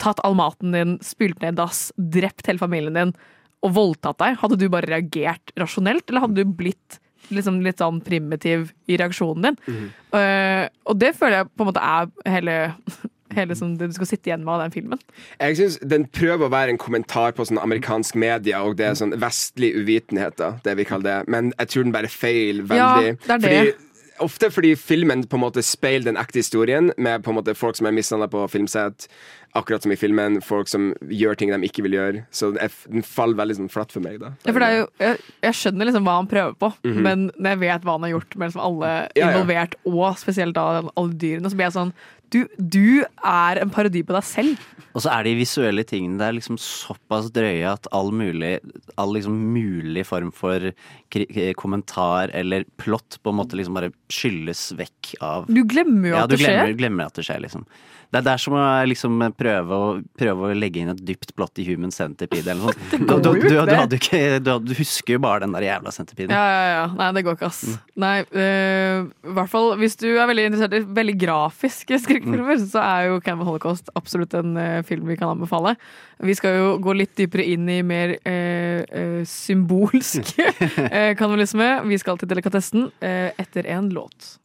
tatt all maten din, spylt ned dass, drept hele familien din og voldtatt deg? Hadde du bare reagert rasjonelt, eller hadde du blitt liksom litt sånn primitiv i reaksjonen din? Eh, og det føler jeg på en måte er hele, [LAUGHS] hele som du skal sitte igjen med av den filmen. Jeg synes Den prøver å være en kommentar på sånn amerikansk media og det er sånn vestlig uvitenhet, da, det vi kaller det. Men jeg tror den bare feil Ja, det er det. Fordi, ofte fordi filmen på en måte speiler den ekte historien med på en måte folk som er mishandla på filmsett. Akkurat som i filmen, folk som gjør ting de ikke vil gjøre. Så den er- faller veldig sånn flatt for meg, da. Ja, for det jo, jeg, jeg skjønner liksom hva han prøver på, men når jeg vet hva han har gjort med liksom alle involvert, Ja, ja. og spesielt da alle dyrene, så blir jeg sånn du, du er en parodi på deg selv. Og så er de visuelle tingene der liksom såpass drøye at all mulig, all liksom mulig form for kommentar eller plott på en måte liksom bare skylles vekk av Du glemmer jo Ja, at det skjer. Ja, glemmer, glemmer at det skjer, liksom. Det er der som å liksom prøve å, prøve å legge inn et dypt blått i Human Centipede eller noe sånt. [LAUGHS] Du, du, du, ikke, du, husker jo bare den der jævla centipeden. Ja, ja, ja. Nei, det går ikke, ass. Nei, øh, i hvert fall hvis du er veldig interessert i veldig grafiske skrekkfilmer, så er jo Camel Holocaust absolutt en uh, film vi kan anbefale. Vi skal jo gå litt dypere inn i mer uh, symbolsk [LAUGHS] [LAUGHS] kanalisme. Vi skal til delikatessen etter en låt.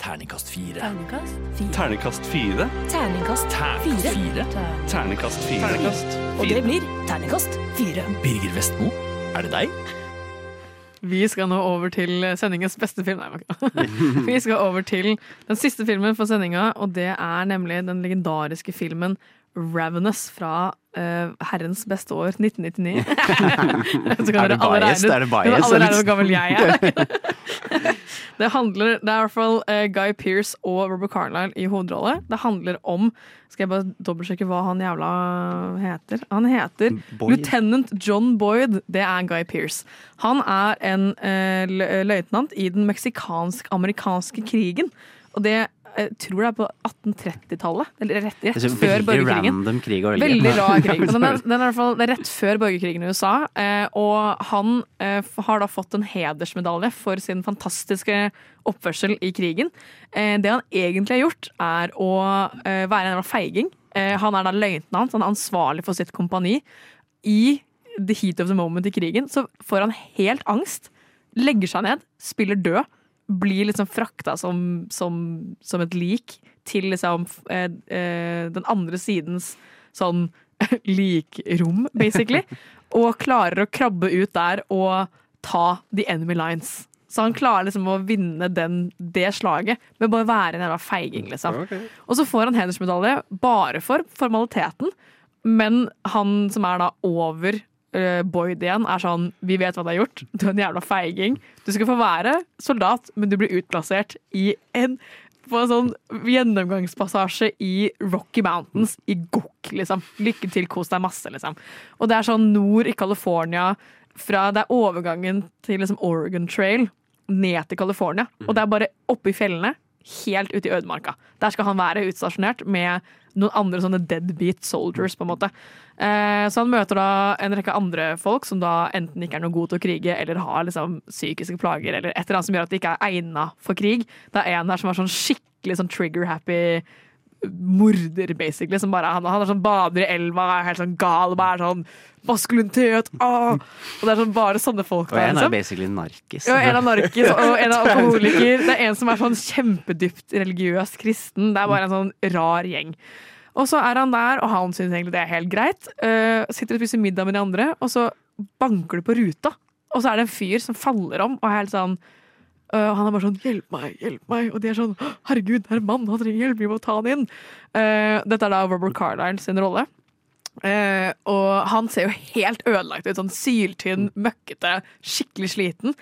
Terningkast fire. Terningkast fire. Terningkast fire. Terningkast fire. Terningkast fire. Og det blir terningkast fire. Birger Vestmo. Er det deg? Vi skal nå over til sendingens beste film. Nei. [LAUGHS] Vi skal over til den siste filmen for sendinga, og det er nemlig den legendariske filmen Ravenous fra uh, herrens beste år, 1999. [LAUGHS] [LAUGHS] Er det bias? Er det bias, alle eller? hvor gammel jeg er. [LAUGHS] det handler, det er i hvert fall uh, Guy Pearce og Robert Carlyle i hovedrolle. Det handler om Skal jeg bare dobbeltsjekke hva han jævla heter? Han heter Boyd. Lieutenant John Boyd. Det er Guy Pearce. Han er en uh, løytnant i den meksikansk-amerikanske krigen. Og det jeg tror det er på 1830-tallet. Eller rett, rett før veldig borgerkrigen. random krig velge. Veldig rar krig. [LAUGHS] Men Den er, den er fall, det er rett før borgerkrigen i USA. Eh, og han eh, har da fått en hedersmedalje for sin fantastiske oppførsel i krigen. Eh, det han egentlig har gjort, er å eh, være en feiging. Eh, han er da løytnant, han er ansvarlig for sitt kompani. I the heat of the moment i krigen så får han helt angst, legger seg ned, spiller død blir liksom frakta som, som, som et lik til liksom eh, eh, den andre sidens sånn [LAUGHS] likrom, basically. [LAUGHS] Og klarer å krabbe ut der og ta the enemy lines. Så han klarer liksom å vinne den, det slaget med bare å være en jævla feiging, liksom. Okay. Og så får han hedersmedalje bare for formaliteten, men han som er da over eh, Boyd igjen, er sånn Vi vet hva du har gjort. Du er en jævla feiging. Du skal få være soldat, men du blir utplassert i en på en sånn gjennomgangspassasje i Rocky Mountains i Gokk, liksom. Lykke til, kos deg masse, liksom. Og det er sånn nord i California fra Det er overgangen til liksom Oregon Trail ned til California. Og det er bare oppe i fjellene, helt ute i ødemarka. Der skal han være utstasjonert med noen andre sånne deadbeat soldiers, på en måte. Eh, så han møter da en rekke andre folk som da enten ikke er noe gode til å krige, eller har liksom psykiske plager, eller et eller annet som gjør at de ikke er egna for krig. Det er en der som er sånn skikkelig sånn trigger-happy morder, basically. Som bare, han, han er sånn bader i elva, er helt sånn gal, bare er sånn maskulinitet, åh! Og det er sånn bare sånne folk der. Og en er liksom. basically narkis. Ja, en er narkis [LAUGHS] og en er alkoholiker. Det er en som er sånn kjempedypt religiøs kristen. Det er bare en sånn rar gjeng. Og så er han der, og han syns egentlig det er helt greit. Uh, sitter og spiser middag med de andre, og så banker det på ruta. Og så er det en fyr som faller om, og er helt sånn øh, Han er bare sånn 'hjelp meg, hjelp meg', og de er sånn 'herregud, det er en mann, han trenger hjelp, vi må ta han inn'. Uh, dette er da Robert Carlyle sin rolle. Uh, og han ser jo helt ødelagt ut. Sånn syltynn, møkkete, skikkelig sliten.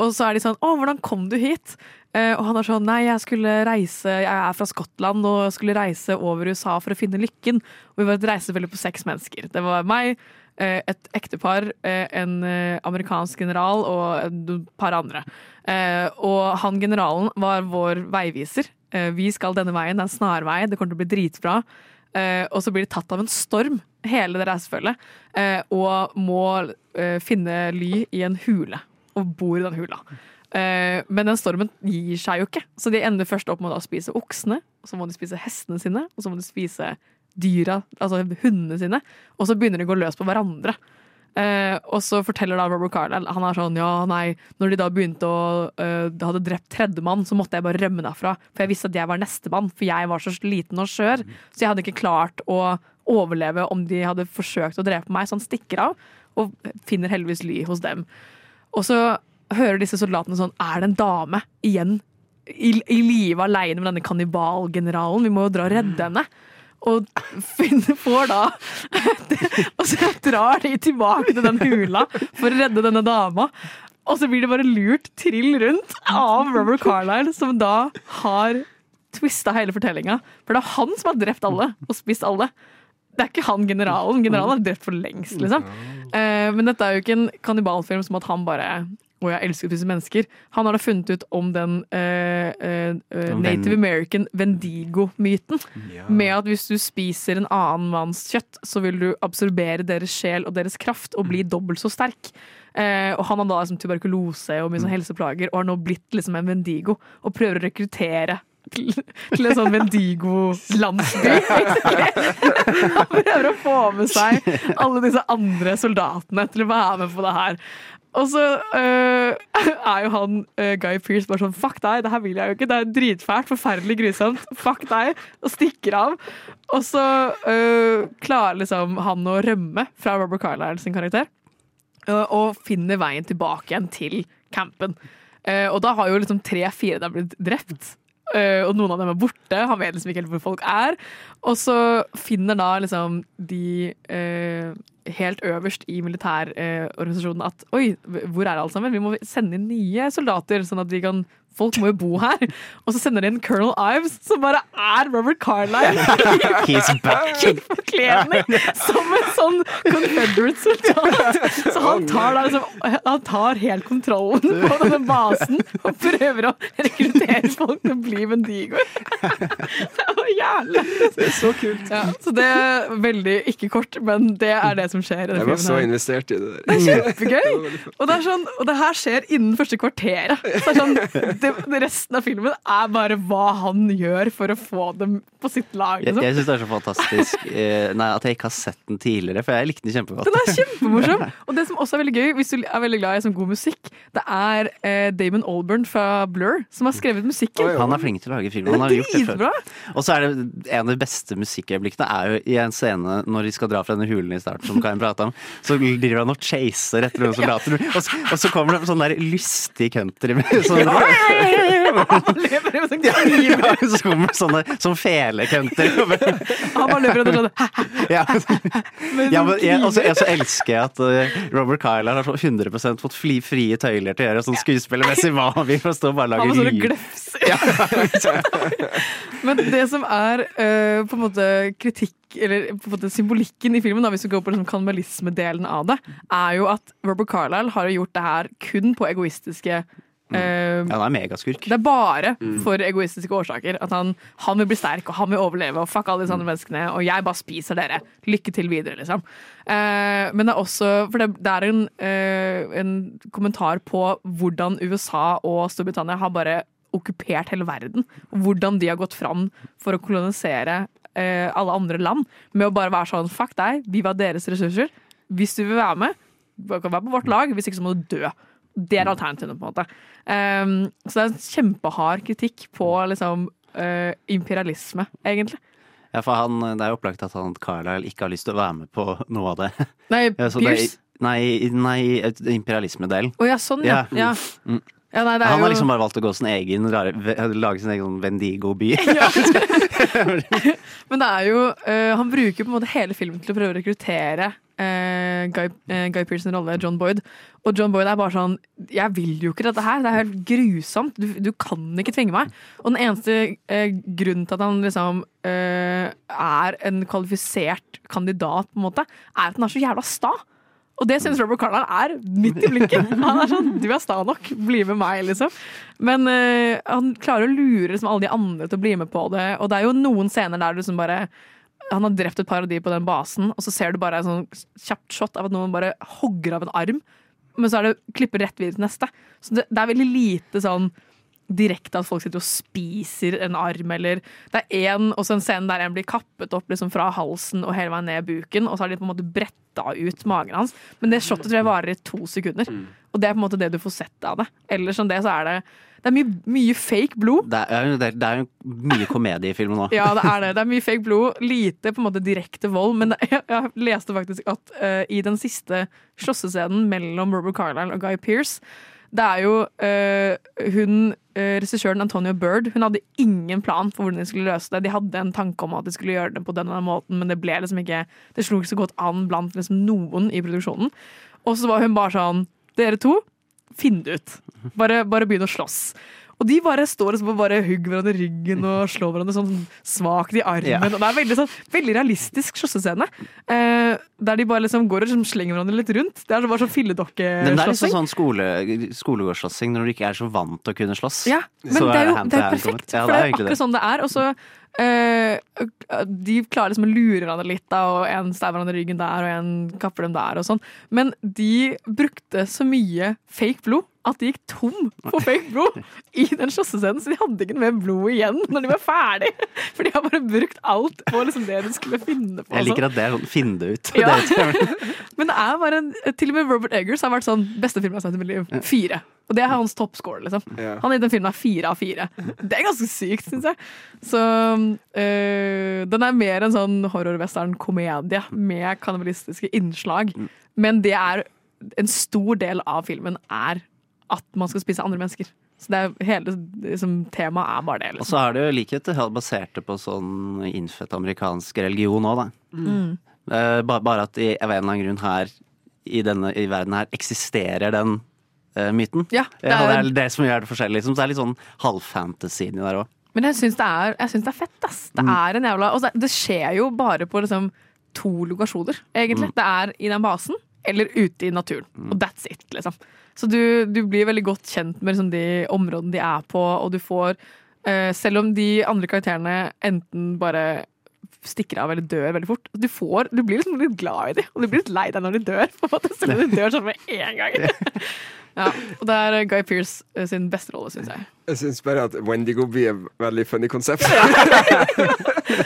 Og så er de sånn 'Å, hvordan kom du hit?' Uh, og han er sånn 'Nei, jeg skulle reise Jeg er fra Skottland og skulle reise over USA for å finne lykken'. Og vi var et reisefølge på seks mennesker. Det var meg, eh, et ektepar, eh, en eh, amerikansk general og et par andre. Eh, og han generalen var vår veiviser. Eh, Vi skal denne veien, det er en snarvei, det kommer til å bli dritbra. Eh, og så blir de tatt av en storm, hele det reisefølget, eh, og må eh, finne ly i en hule, og bor i den hula. Eh, men den stormen gir seg jo ikke, så de ender først opp med å spise oksene, og så må de spise hestene sine, og så må de spise dyra, altså hundene sine, og så begynner de å gå løs på hverandre. Eh, og så forteller da Robert Carlisle Han er sånn, ja nei Når de da begynte å uh, hadde drept tredjemann, så måtte jeg bare rømme derfra. For jeg visste at jeg var nestemann, for jeg var så liten og skjør. Så jeg hadde ikke klart å overleve om de hadde forsøkt å drepe meg. Så han stikker av, og finner heldigvis ly hos dem. Og så hører disse soldatene sånn Er det en dame igjen i, i live aleine med denne kannibalgeneralen? Vi må jo dra og redde henne. Og finner, får da [LAUGHS] Og så drar de tilbake til den hula for å redde denne dama. Og så blir det bare lurt trill rundt av Robert Carlyle, som da har twista hele fortellinga. For det er han som har drept alle og spist alle. Det er ikke han generalen. Generalen er drept for lengst, liksom. Eh, men dette er jo ikke en kannibalfilm som at han bare å, jeg elsker å spise mennesker. Han har da funnet ut om den uh, eh, Native American Vendigo-myten. Med at hvis du spiser en annen manns kjøtt, så vil du absorbere deres sjel og deres kraft og bli dobbelt så sterk. Uh, og han har da liksom tuberkulose og mye sånn helseplager og har nå blitt liksom en Vendigo og prøver å rekruttere til, til en sånn Vendigo-landsby. [LAUGHS] [LAUGHS] Han prøver å få med seg alle disse andre soldatene til å være med på det her. Og så øh, [LAUGHS] er jo han øh, Guy Pearce bare sånn Fuck deg, det her vil jeg jo ikke. Det er dritfælt, forferdelig grusomt. Fuck deg. Og stikker av. Og så øh, klarer liksom han å rømme fra Robert Carlyle sin karakter. og, finner veien tilbake igjen til campen. Og da har jo liksom tre-fire der blitt drept. Uh, og noen av dem er borte. Han vet liksom ikke helt hvor folk er. Og så finner da liksom de eh, helt øverst i militærorganisasjonen at oi, hvor er alle sammen? Vi må sende inn nye soldater, sånn at de kan Folk må jo bo her. [LAUGHS] Og så sender de inn Colonel Ives, som bare er Robert Carlyle. [LAUGHS] He's back! [LAUGHS] i forkledning som en sånn Confederate-soldat. Så han tar, da liksom, han tar helt kontrollen på denne basen og prøver å rekruttere folk til å bli Vendigoer. Det var jævlig Det er så kult. ja, Så det er veldig ikke kort, men det er det som skjer i Jeg var så her. investert i det der. Det er kjempegøy! Og det, er sånn, og det her skjer innen første kvarteret. Så det er sånn, resten av filmen er bare hva han gjør for å få dem på sitt lag. Jeg, Liksom. jeg syns det er så fantastisk [LAUGHS] eh, Nei, at jeg ikke har sett den tidligere, for jeg likte den kjempegodt. Den er kjempemorsom! [LAUGHS] Og det som også er veldig gøy, hvis du er veldig glad i sånn god musikk, det er eh, Damon Alburn fra Blur som har skrevet musikken. Han er flink til å lage film. Han har gjort det før. Og så er det en av de beste musikkøyeblikkene er jo i en scene når de skal dra fra denne hulen i starten, som Karin prata om. Så driver han og chaser etter noen soldater, [LAUGHS] og så, og så kommer det sånn der lystig country med sånn Han løper [LAUGHS] [LAUGHS] med [LAUGHS] sånn. Ja, så sånne som fele-country. Han bare løper og sånn Ja, ja, men jeg, også, jeg så elsker jeg at eh, Robert Kyler har så 100% fått fri, frie tøyler til å gjøre sånn skuespillermessig. Hva han vil, for å stå og bare lage lyd. Men det som er uh, på en måte kritikk, eller på en måte symbolikken i filmen, da, hvis vi går på liksom kannibalismedelen av det, er jo at Robert Carlyle har gjort det her kun på egoistiske eh, Ja, han er megaskurk. Det er bare for egoistiske årsaker. At han, han vil bli sterk, og han vil overleve, og fuck alle disse andre menneskene, og jeg bare spiser dere. Lykke til videre, liksom. Uh, men det er også For det, det er en, uh, en kommentar på hvordan USA og Storbritannia har bare okkupert hele verden. Hvordan de har gått fram for å kolonisere uh, alle andre land. Med å bare være sånn fuck deg, vi var deres ressurser. Hvis du vil være med, du kan være på vårt lag. Hvis ikke så må du dø. Det er alternativene, på en måte. Um, så det er en kjempehard kritikk på liksom uh, imperialisme, egentlig. Ja, for han, det er jo opplagt at han Carlisle ikke har lyst til å være med på noe av det. Nei, [LAUGHS] så det nei, nei, imperialismedelen. Å ja, sånn. Ja. ja. Mm. Ja nei, Han har liksom bare valgt å gå sin egen, rare- lage sin egen Vendigo-by. [LAUGHS] [LAUGHS] Men det er jo uh, Han bruker på en måte hele filmen til å prøve å rekruttere uh, Guy, uh, Guy Pearson rolle, John Boyd. Og John Boyd er bare sånn Jeg vil jo ikke dette her. Det er helt grusomt. Du, du kan ikke tvinge meg. Og den eneste grunnen til at han liksom er en kvalifisert kandidat, på en måte, er at han er så jævla sta. Og det syns Robert Carlyle er midt i blinken. Han er sånn, Du er sta nok, bli med meg, liksom. Men uh, han klarer å lure liksom, alle de andre til å bli med på det. Og det er jo noen scener der du liksom bare Han har drept et par av de på den basen, og så ser du bare en sånn kjapt shot av at noen bare hogger av en arm. Men så er det klipper rett videre til neste. Så det, det er veldig lite sånn direkte at folk sitter og spiser en arm, eller Det er en, også en scene der en blir kappet opp liksom fra halsen og hele veien ned buken, og så har de på en måte bretta ut magen hans. Men det shotet tror jeg varer i to sekunder. Og det er på en måte det du får sett av det. Ellers enn det så er det Det er mye, mye fake blod. Det er, det er, det er mye komedie i filmen nå. Ja, det er det. [LAUGHS] Det er mye fake blod. Lite på en måte direkte vold. Men jeg, jeg leste faktisk at uh, i den siste slåssescenen mellom Robert Carlyle og Guy Pearce det er jo eh, hun, uh, regissøren Antonio Bird, hun hadde ingen plan for hvordan de skulle løse det. De hadde en tanke om at de skulle gjøre det på den og den måten, men det ble liksom ikke Det slo ikke så godt an blant liksom noen i produksjonen. Og så var hun bare sånn Dere to, finn det ut. Bare, bare begynn å slåss. Og de bare står og bare hugger hverandre i ryggen og slår hverandre sånn svakt i armen. Ja. Og det er veldig, sånn, veldig realistisk slåssescene. Eh, der de bare liksom går og liksom slenger hverandre litt rundt. Det er bare sånn Men det er liksom sånn skole, skolegårdsslåssing når du ikke er så vant til å kunne slåss. Ja, men Så det er jo det er perfekt. Ja, for det er jo akkurat sånn det er. Og så eh, De klarer liksom å lure hverandre litt, da, og en stabber hverandre i ryggen der, og en kapper dem der, og sånn. Men de brukte så mye fake blod at de gikk tom for fake blod i den slåssescenen, så de hadde ikke noe mer blod igjen når de var ferdig. For de har bare brukt alt på liksom det de skulle finne på. Jeg sånn. liker at det er sånn finn det ut. Ja. [LAUGHS] Men det er bare en, til og med Robert Eggers har vært sånn beste film jeg har sett i mitt liv. Fire. Og det er hans toppscore, liksom. Ja. Han i den filmen fire av fire. Det er ganske sykt, syns jeg. Så øh, den er mer en sånn horror-western-komedie med kannibalistiske innslag. Men det er en stor del av filmen er at man skal spise andre mennesker. Så det er hele liksom, temaet er bare det. Og Liksom. så er det jo likheter helt basert på sånn innfødt amerikansk religion òg, da. Mm. Eh, ba- bare at i, av en eller annen grunn her i denne i verden her eksisterer den uh, myten. Ja, det Ja, det er, er det som gjør det forskjellig. Liksom. Så det er litt sånn halvfantasy inni der òg. men jeg syns det, er- det er fett, ass. Det er en jævla Og det, det skjer jo bare på liksom to lokasjoner, egentlig. Det er i den basen eller ute i naturen. Og that's it, liksom. Så du, du blir veldig godt kjent med liksom, de områdene de er på, og du får uh, Selv om de andre karakterene enten bare stikker av eller dør veldig fort. Du, får, du blir liksom litt glad i dem, og du blir litt lei deg når de dør. På en måte, selv om de dør sånn med en gang. [LAUGHS] Ja, og det er Guy Pearce eh, sin beste rolle, syns jeg. Jeg syns bare at Wendigo blir et veldig funny konsept. [LAUGHS]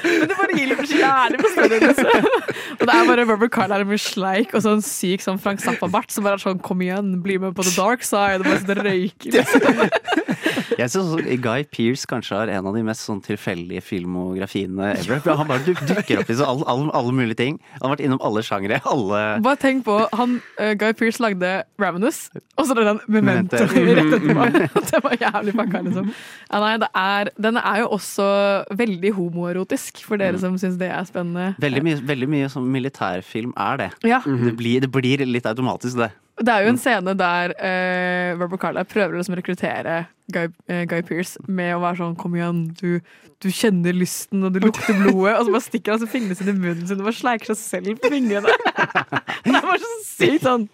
Men det bare gir litt jævlig på stedet. [LAUGHS] Og det er bare Robert Carlyle med sleik og sånn syk sånn Frank Zappa-bart som bare er sånn kom igjen, bli med på the dark side. Og bare sitter og røyker. Liksom. [LAUGHS] Jeg også Guy Pearce kanskje har en av de mest sånn tilfeldige filmografiene ever. Han bare duk, dukker opp i så alle, alle, alle mulige ting. Han har vært innom alle sjangere. Alle Bare tenk på, han, uh, Guy Pearce lagde Ravenous, og så er den Memento Memento. rett etterpå. [LAUGHS] Det var jævlig fucka, liksom. Ja, nei, det er, den er jo også veldig homoerotisk, for dere som syns det er spennende. Veldig mye, veldig mye som militærfilm er det. Ja, Det blir, det blir litt automatisk, det. Det er jo en scene der uh, Robert Carlyle prøver å liksom rekruttere Guy, uh, Guy Pearce med å være sånn Kom igjen, du, du kjenner lysten, og du lukter blodet. Og så bare stikker han altså, fingrene sine i munnen sin og bare sleiker seg selv på fingrene. [LAUGHS] Det var så sykt sånn.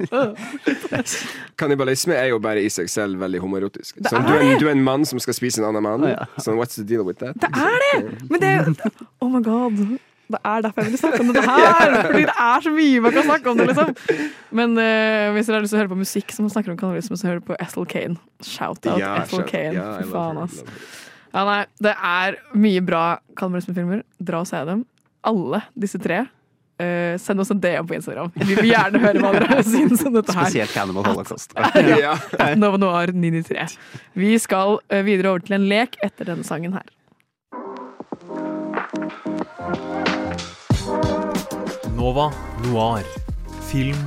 [LAUGHS] Kannibalisme er jo bare i seg selv veldig homoerotisk. Sånn, du, er en, du er en mann som skal spise en annen mann. ja. Sånn, what's the deal with that? Det er det! [LAUGHS] Men det er jo Oh my god. Det er derfor jeg vil snakke om dette [LAUGHS] her! Fordi det er så mye man kan snakke om det, liksom. Men uh, hvis dere har lyst til å høre på musikk som snakker om kannibalisme, så hører du på Ethel Kane. Shout-out Ja, Ethel shout Kane. Ja, Fy faen, ass. Ja, nei, det er mye bra kannibalismefilmer. Dra og se dem. Alle disse tre. Uh, send oss en DM på Instagram. Vi vil gjerne høre hva dere [LAUGHS] syns om dette her. Spesielt Cannibal Holocaust. [LAUGHS] Ja. ja. Noir 993. Vi skal eh, videre over til en lek etter denne sangen her. Nova Noir. Film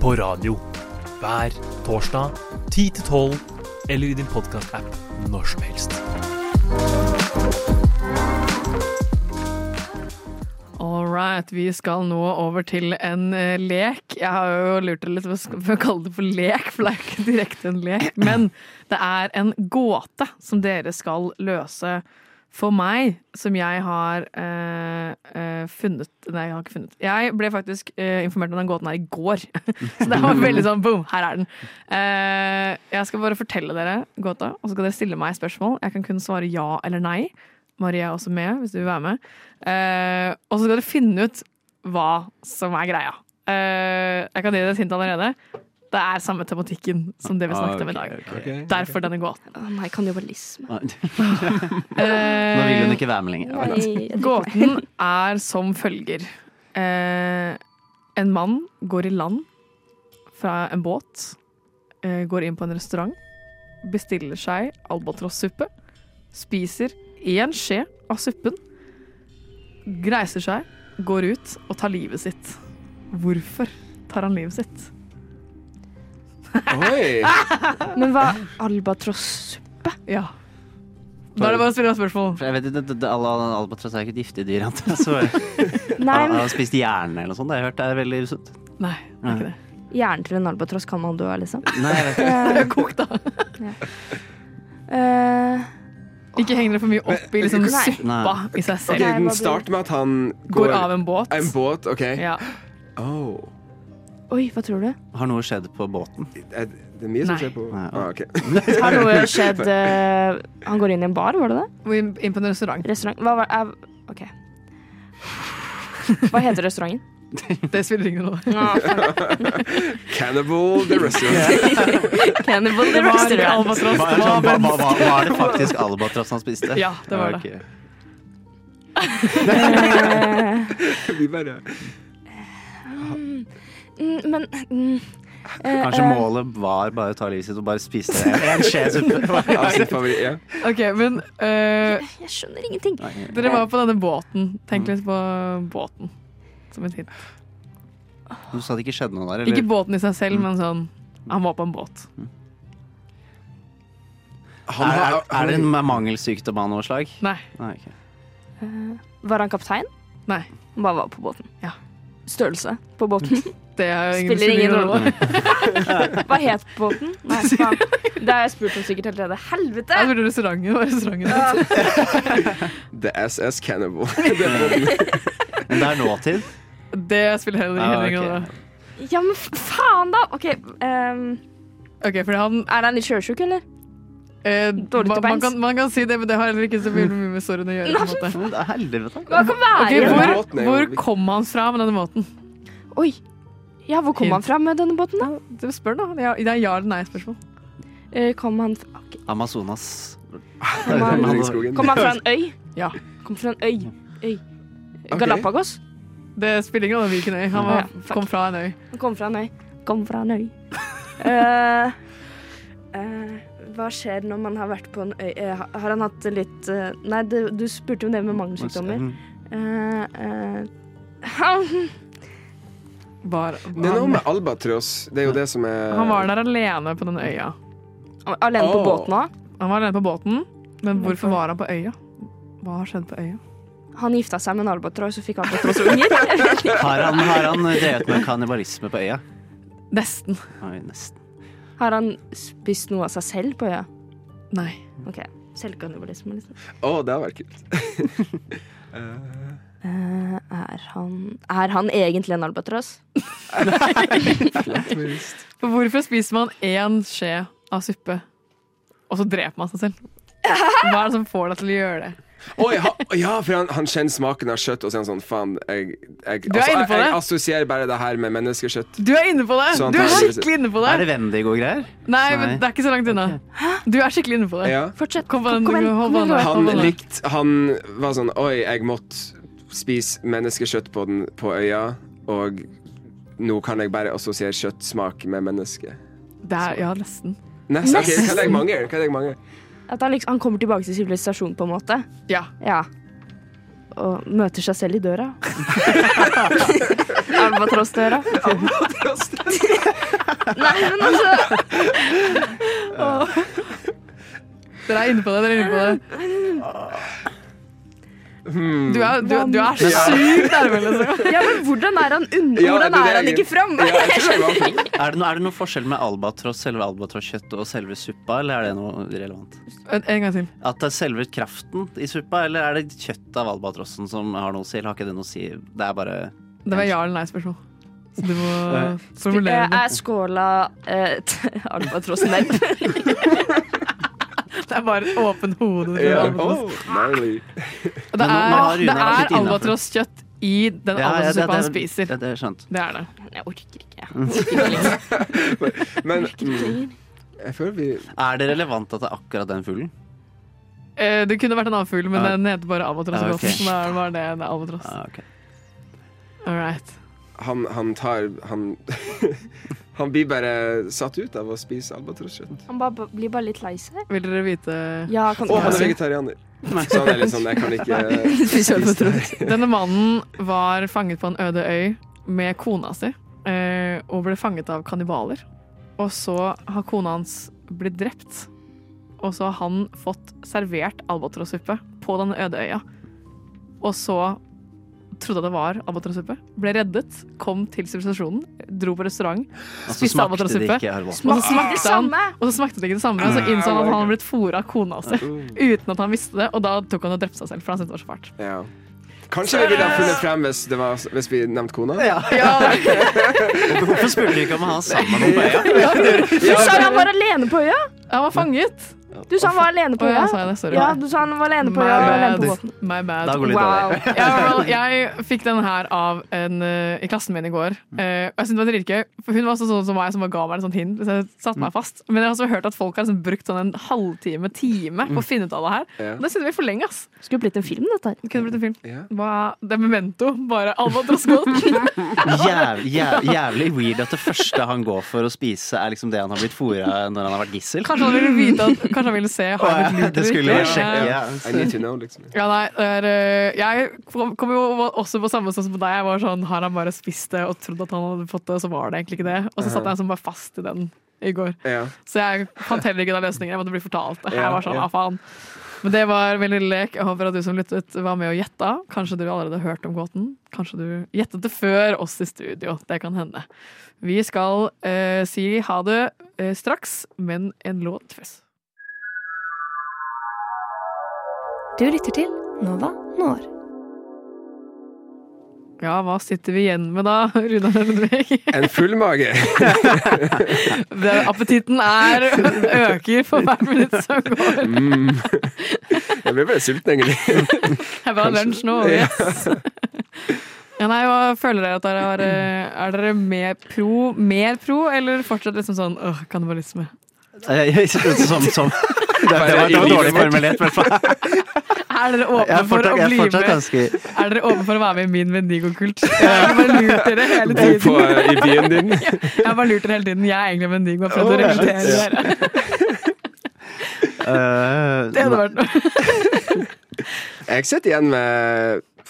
på radio. Hver torsdag 10 til 12, eller i din podkast-app når som helst. All right, vi skal nå over til en eh, lek. Jeg har jo lurt litt på å kalle det for lek, for det er ikke direkte en lek. Men det er en gåte som dere skal løse for meg, som jeg har øh, funnet Nei, jeg har ikke funnet. Jeg ble faktisk øh, informert om den gåten her i går. [LAUGHS] Så det var veldig sånn boom, her er den. Uh, jeg skal bare fortelle dere gåta, og så skal dere stille meg spørsmål. Jeg kan kun svare ja eller nei. Maria er også med, hvis du vil være med. Uh, og så skal dere finne ut hva som er greia. Uh, jeg kan gi dere et hint allerede. Det er samme tematikken som det vi snakket om i dag. Derfor denne gåten. Nei, kannibalisme. [LAUGHS] Nå Eh, vil hun ikke være med lenger. Gåten [LAUGHS] er som følger. Eh, en mann går i land fra en båt, eh, går inn på en restaurant, bestiller seg albatrossuppe, spiser én skje av suppen, reiser seg, går ut og tar livet sitt. Hvorfor tar han livet sitt? Oi! [LAUGHS] Men hva albatrossuppe? Ja. Da er det bare å stille spørsmål. For jeg vet, ikke, det, det, alle albatross er ikke et giftig dyr. han [LAUGHS] har spist hjerne eller noe sånt. Det har jeg hørt det er veldig usunt. Nei, det er ikke det. hjernen til en albatross kan man dø av, liksom. Nei, jeg vet ikke. [LAUGHS] Det er kokt, da. eh, Ikke heng dere for mye opp i liksom, suppa i seg selv. Okay, Den starter med at han Går av en båt. En båt, OK. Ja. Oh. Oi, hva tror du? Har noe skjedd på båten? Er det mye som Nei. skjer på Nei, ah, ok. Har noe [LAUGHS] skjedd uh, Han går inn i en bar, var det det? Inn på en restaurant. Restaurant? Hva var uh, OK. Hva heter restauranten? Det spiller ingen rolle. Ah. Cannibal the Restaurant. [LAUGHS] Cannibal the Det Restaurant. Var, Det var var, var, var det faktisk albatross han spiste? Ja, det var det. [LAUGHS] Eh, Vi bare mm, men mm, eh, Kanskje eh, målet var bare å ta livet sitt og bare spise en, [LAUGHS] en skje suppe? Ok, men øh, Jeg skjønner ingenting. dere var på denne båten. Tenk litt på båten som et hint. Du sa det ikke skjedde noe der? Ikke båten i seg selv, men sånn Han var på en båt. Han Er, er, er det en mangelsykdom av noe slag? Nei. Nei, ok. Var han kaptein? Nei. Han bare var på båten. Ja. Størrelse på båten. [LAUGHS] Det er Spiller ingen rolle. [LAUGHS] Hva het båten? Nei, [LAUGHS] faen. Det har jeg spurt om sikkert allerede. Helvete! Jeg burde restauranten var restauranten. [LAUGHS] The SS Cannibal. Men det er nåtid? Det spiller heller, Ah, ingen ok. rolle. Ja, men faen, da! OK. Um, okay fordi han er han litt sjøsjuk, eller? eh, Dårlig til man, man, kan, man kan si det, men det har heller ikke så mye med sorgen å gjøre. på en måte. Det helvete. Hva kan være Okay, hvor- hvor, kom han fra med denne måten? Oi. Ja, hvor kom Hint. han fra med denne båten, da? Du spør, da. Det er- Det er ja eller nei-spørsmål. Eh, kom han fra okay. Amazonas. Kom han, [LAUGHS] kom han fra en øy? Ja. Kom fra en øy. øy. Galapagos? Det spiller ingen rolle hvilken øy. Han var, Ja, kom fra en øy. Han kom fra en øy. Kom fra en øy. uh, [LAUGHS] uh, hva skjer når man har vært på en øy Uh, Har han hatt litt Nei, du, du spurte jo det med mangelsykdommer. Uh, eh, han Var, Det er noe med albatross. Det er jo det som er han var der alene på den øya. Alene på oh. båten òg? Han var alene på båten, men hvorfor var han på øya? Hva har skjedd på øya? Han gifta seg med en albatross og fikk albatrossunger. [LAUGHS] Har han, har han drevet med kannibalisme på øya? Nesten. Oi, nesten. har han spist noe av seg selv på øya? Nei. Ok, Selvkannibalisme, liksom. Å, det har vært kult. [LAUGHS] [LAUGHS] Eh, er, han, er han egentlig en albatross? [LAUGHS] For hvorfor spiser man én skje av suppe, og så dreper man seg selv? Hva er det som får deg til å gjøre det? Oi, ha, ja, for han, han kjenner smaken av kjøtt, og så er han sånn Faen, jeg, jeg, på jeg, jeg assosierer bare det her med menneskekjøtt. Du er inne på det! Sånn Du er det. skikkelig inne på Er det! Wendigo Vendigo-greier? Nei, men det er ikke så langt unna. Du er skikkelig inne på det. Ja. Fortsett. Kom kom, kom, Kom kom, kom, kom kom, kom. Han Han var sånn Oi, jeg måtte spise menneskekjøtt på, den, på øya, og nå kan jeg bare assosiere kjøttsmak med menneske. Det er, ja, nesten. Nesten. Okay, Hva er det jeg mangler? Hva er det jeg mangler? At han, liksom, han kommer tilbake til sivilisasjonen, på en måte. Ja. Ja. Og møter seg selv i døra. [LAUGHS] Albatross-døra. Nei, men altså Dere er inne på det. Dere er inne på det. Du er, du, du er sykt nærme, liksom. [LAUGHS] Ja, men hvordan er han, unn Ja, hvordan er er han ikke framme? Ja, Er det, no, er det noe forskjell med albatross, selve albatrosskjøttet og selve suppa, eller er det noe relevant? En, en gang til. At det er selve kraften i suppa, eller er det kjøttet av albatrossen som har noe å si? Eller har ikke det noe å si? Det er bare Det var ja eller nei-spørsmål. Så du må Eh, formulere det. Er skåla et albatrossnebb? [LAUGHS] [LAUGHS] Det er bare et åpent hode. Ja. Oh. Og det er, det er albatrosskjøtt i den Ja, ja, det, albatrossuppa han spiser. det, det er skjønt. Det er det. Jeg orker ikke. Jeg orker ikke. [LAUGHS] Men jeg føler vi Er det relevant at det er akkurat den fuglen? Eh, Det kunne vært en annen fugl, men den heter bare albatross. i Ja, båten, ok. Så da var det en albatross. Ah. All right. han, han tar Han [LAUGHS] Han blir bare satt ut av å spise albatrosskjøtt. Han bare, blir bare litt lei seg. Vil dere vite Ja, kan Og han er vegetarianer. Så han er litt sånn Jeg kan ikke [LAUGHS] Spise albatross. Denne mannen var fanget på en øde øy med kona si, eh, og ble fanget av kannibaler. Og så har kona hans blitt drept, og så har han fått servert albatrossuppe på denne øde øya. Og så trodde det var albatrossuppe, ble reddet, kom til sivilisasjonen, dro på restaurant, Og så Spiste albatrossuppe. og så smakte han og så smakte det ikke det samme, og så innså han at han hadde blitt fôra av kona si. Uten at han visste det, og da tok han og drepte seg selv, for han syntes det var så fælt. Ja. Kanskje vi ville ha funnet frem hvis, det var, hvis vi nevnte kona? Ja. [LAUGHS] [LAUGHS] Hvorfor spurte du ikke om å ha sammen med på [LAUGHS] Ja, Du sa han var alene på øya! Han var fanget! Du sa han var alene på øya. Oh, ja. Sorry. Ja, du sa han var alene på øya alene på båten. My bad. Da går litt Wow. dårlig. Ja, jeg fikk den her av en eh, i klassen min i går. Uh, jeg synes det var dritgøy, for Hun var sånn, sånn som meg som ga meg en sånn hint Så jeg satte meg fast. Men jeg har også hørt at folk har liksom brukt sånn en halvtime, time på å finne ut av det her. Ja. Og det synes vi for lenge. ass. Skulle blitt en film, dette her. Det kunne blitt en film. Ja. Hva, det er Memento, bare albatrossgodt. [LAUGHS] Jæv, jæv, jævlig weird at det første han går for å spise, er liksom det han har blitt fôra når han har vært gissel. Kanskje han ville vite at, kanskje han ville se Harvard blitt Det skulle sjekke. Eh, I need to know, liksom. Ja, nei, er, eh, jeg kom jo også på samme sånn som deg. Jeg var sånn, Har han bare spist det og trodd at han hadde fått det, og så var det egentlig ikke det. Og så satt jeg sånn bare fast i den i går. Ja. Så jeg fant heller ikke den løsningen. Jeg måtte bli fortalt det. Jeg var sånn, ja. ah, faen. Men det var veldig lek. Jeg håper at du som lyttet var med og gjetta. Kanskje du allerede har hørt om gåten. Kanskje du gjettet det før oss i studio. Det kan hende. Vi skal eh, si ha det eh, straks, men en låt først. Du lytter til Nova Når. Ja, hva sitter vi igjen med da, [LAUGHS] Runa Lønnevik? En full mage. [LAUGHS] Appetitten er øker for hvert minutt som går. Mm. Jeg blir bare sulten, egentlig. Jeg vil ha lunsj nå. Yes. Ja, nei, hva føler dere at dere er? eh, Er dere mer pro, mer pro, eller fortsatt liksom sånn åh, kannibalisme? Eh, Som, som. [LAUGHS] Det, det, var, det var dårlig formulert, i hvert fall. Er dere åpne for å fortsatt, er bli med? ganske Er dere åpne for å være med i min Vendigo-kult? [LAUGHS] Jeg har bare lurt dere hele tiden. på, tiden. I byen din. [LAUGHS] Jeg har bare lurt dere hele tiden. Jeg er egentlig Vendigo og har prøvd å Oh, rekruttere dere. [LAUGHS] eh, Det hadde vært noe. Jeg sitter igjen med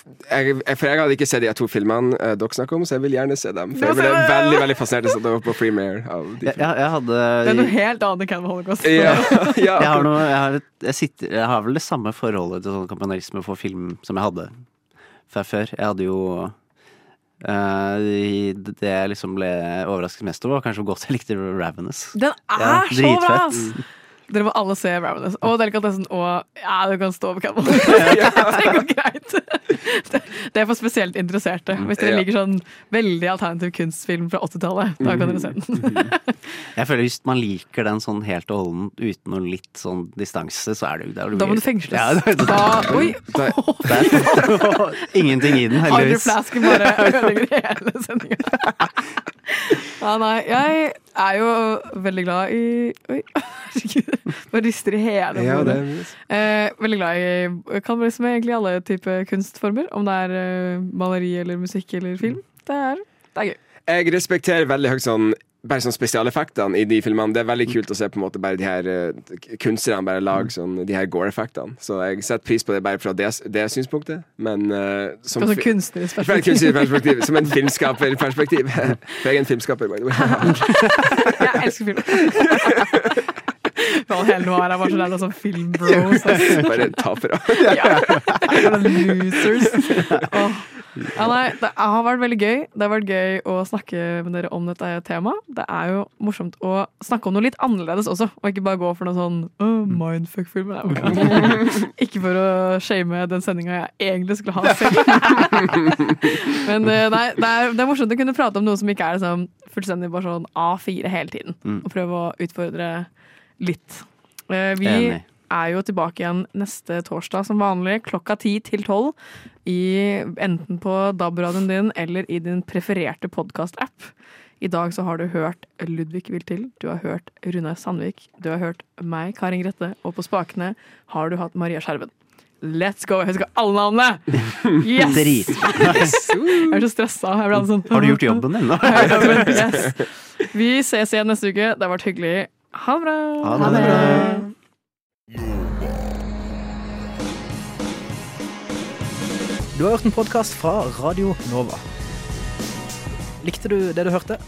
jeg, For jeg hadde ikke sett de to filmene uh, dere snakker om, så jeg vil gjerne se dem. For jeg ble veldig veldig fascinert av å på Freemare. av de jeg, jeg, jeg hadde Det er noe helt annet enn Cannibal Holocaust. Ja, [LAUGHS] ja. jeg har, noe, jeg, har et, jeg, sitter, jeg har vel det samme forholdet til sånn kampanjerisme for film som jeg hadde fra før. Jeg hadde jo uh, Det jeg liksom ble overrasket mest over, var kanskje hvor godt jeg likte Ravenous. Den er Ja, så bra! Dere må alle se Ravenous. Og Delikatessen og Ja, du kan stå på Camel. [LAUGHS] [LAUGHS] Det går greit. Det, er for spesielt interesserte. Hvis dere liker sånn veldig alternativ kunstfilm fra 80-tallet, da kan dere se den. [LAUGHS] Jeg føler Hvis man liker den sånn helt og holdent uten noe litt sånn distanse, så er det, jo er det Da må du fengsles. Ja, det, det, Da, oi! det, ingenting i den, Andre heldigvis. flasken bare ødelegger hele sendinga. Ja, nei, jeg er jo veldig glad i Oi, herregud. [LAUGHS] Bare rister i hele Ja, det hodet. er Eh, veldig glad i kannibalisme, egentlig alle typer kunstformer. Om det er eh, maleri eller musikk eller film. Det er, det er gøy. Jeg respekterer veldig høyt sånn bare sånn spesialeffektene i de filmene. Det er veldig kult å se på en måte bare de her uh, kunstnerne bare lage sånn, de her Gore-effektene. Så jeg setter pris på det bare fra det, det synspunktet. Men uh, som, Fra sånn kunstnerisk [LAUGHS] perspektiv. kunstnerisk perspektiv. Som en filmskaperperspektiv. [LAUGHS] For jeg er en filmskaper, by the way. Jeg elsker film. [LAUGHS] Val hele noir er [LAUGHS] bare sånn sånn filmbros. Bare tapere. Ja. Losers. [LAUGHS] Oh. Ja, nei, det har vært veldig gøy. Det har vært gøy å snakke med dere om dette temaet. Det er jo morsomt å snakke om noe litt annerledes også, og ikke bare gå for noe sånn oh, mindfuck-film. Ikke for å shame den sendinga jeg egentlig skulle ha selv. Men eh, nei, det er, det er morsomt å kunne prate om noe som ikke er liksom, fullstendig bare sånn A4 hele tiden. Mm. Og prøve å utfordre litt. Eh, Vi Enig. er jo tilbake igjen neste torsdag som vanlig, klokka ti til tolv. Enten på DAB-radioen din eller i din prefererte podkast-app. I dag så har du hørt Ludvig Viltil, du har hørt Rune Sandvik, du har hørt meg, Karin Grette, og på spakene har du hatt Maria Skjerven. Let's go! Jeg husker alle navnene! [LAUGHS] Yes! Drit. Jeg er så stressa. Sånn, Har du gjort jobben din, da? [LAUGHS] Yes. Vi ses igjen neste uke. Det har vært hyggelig. Ha det bra! Ha det bra. Du har hørt en podkast fra Radio Nova. Likte du det du hørte?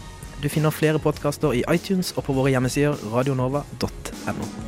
Du finner flere podkaster i iTunes og på våre hjemmesider radionova.no.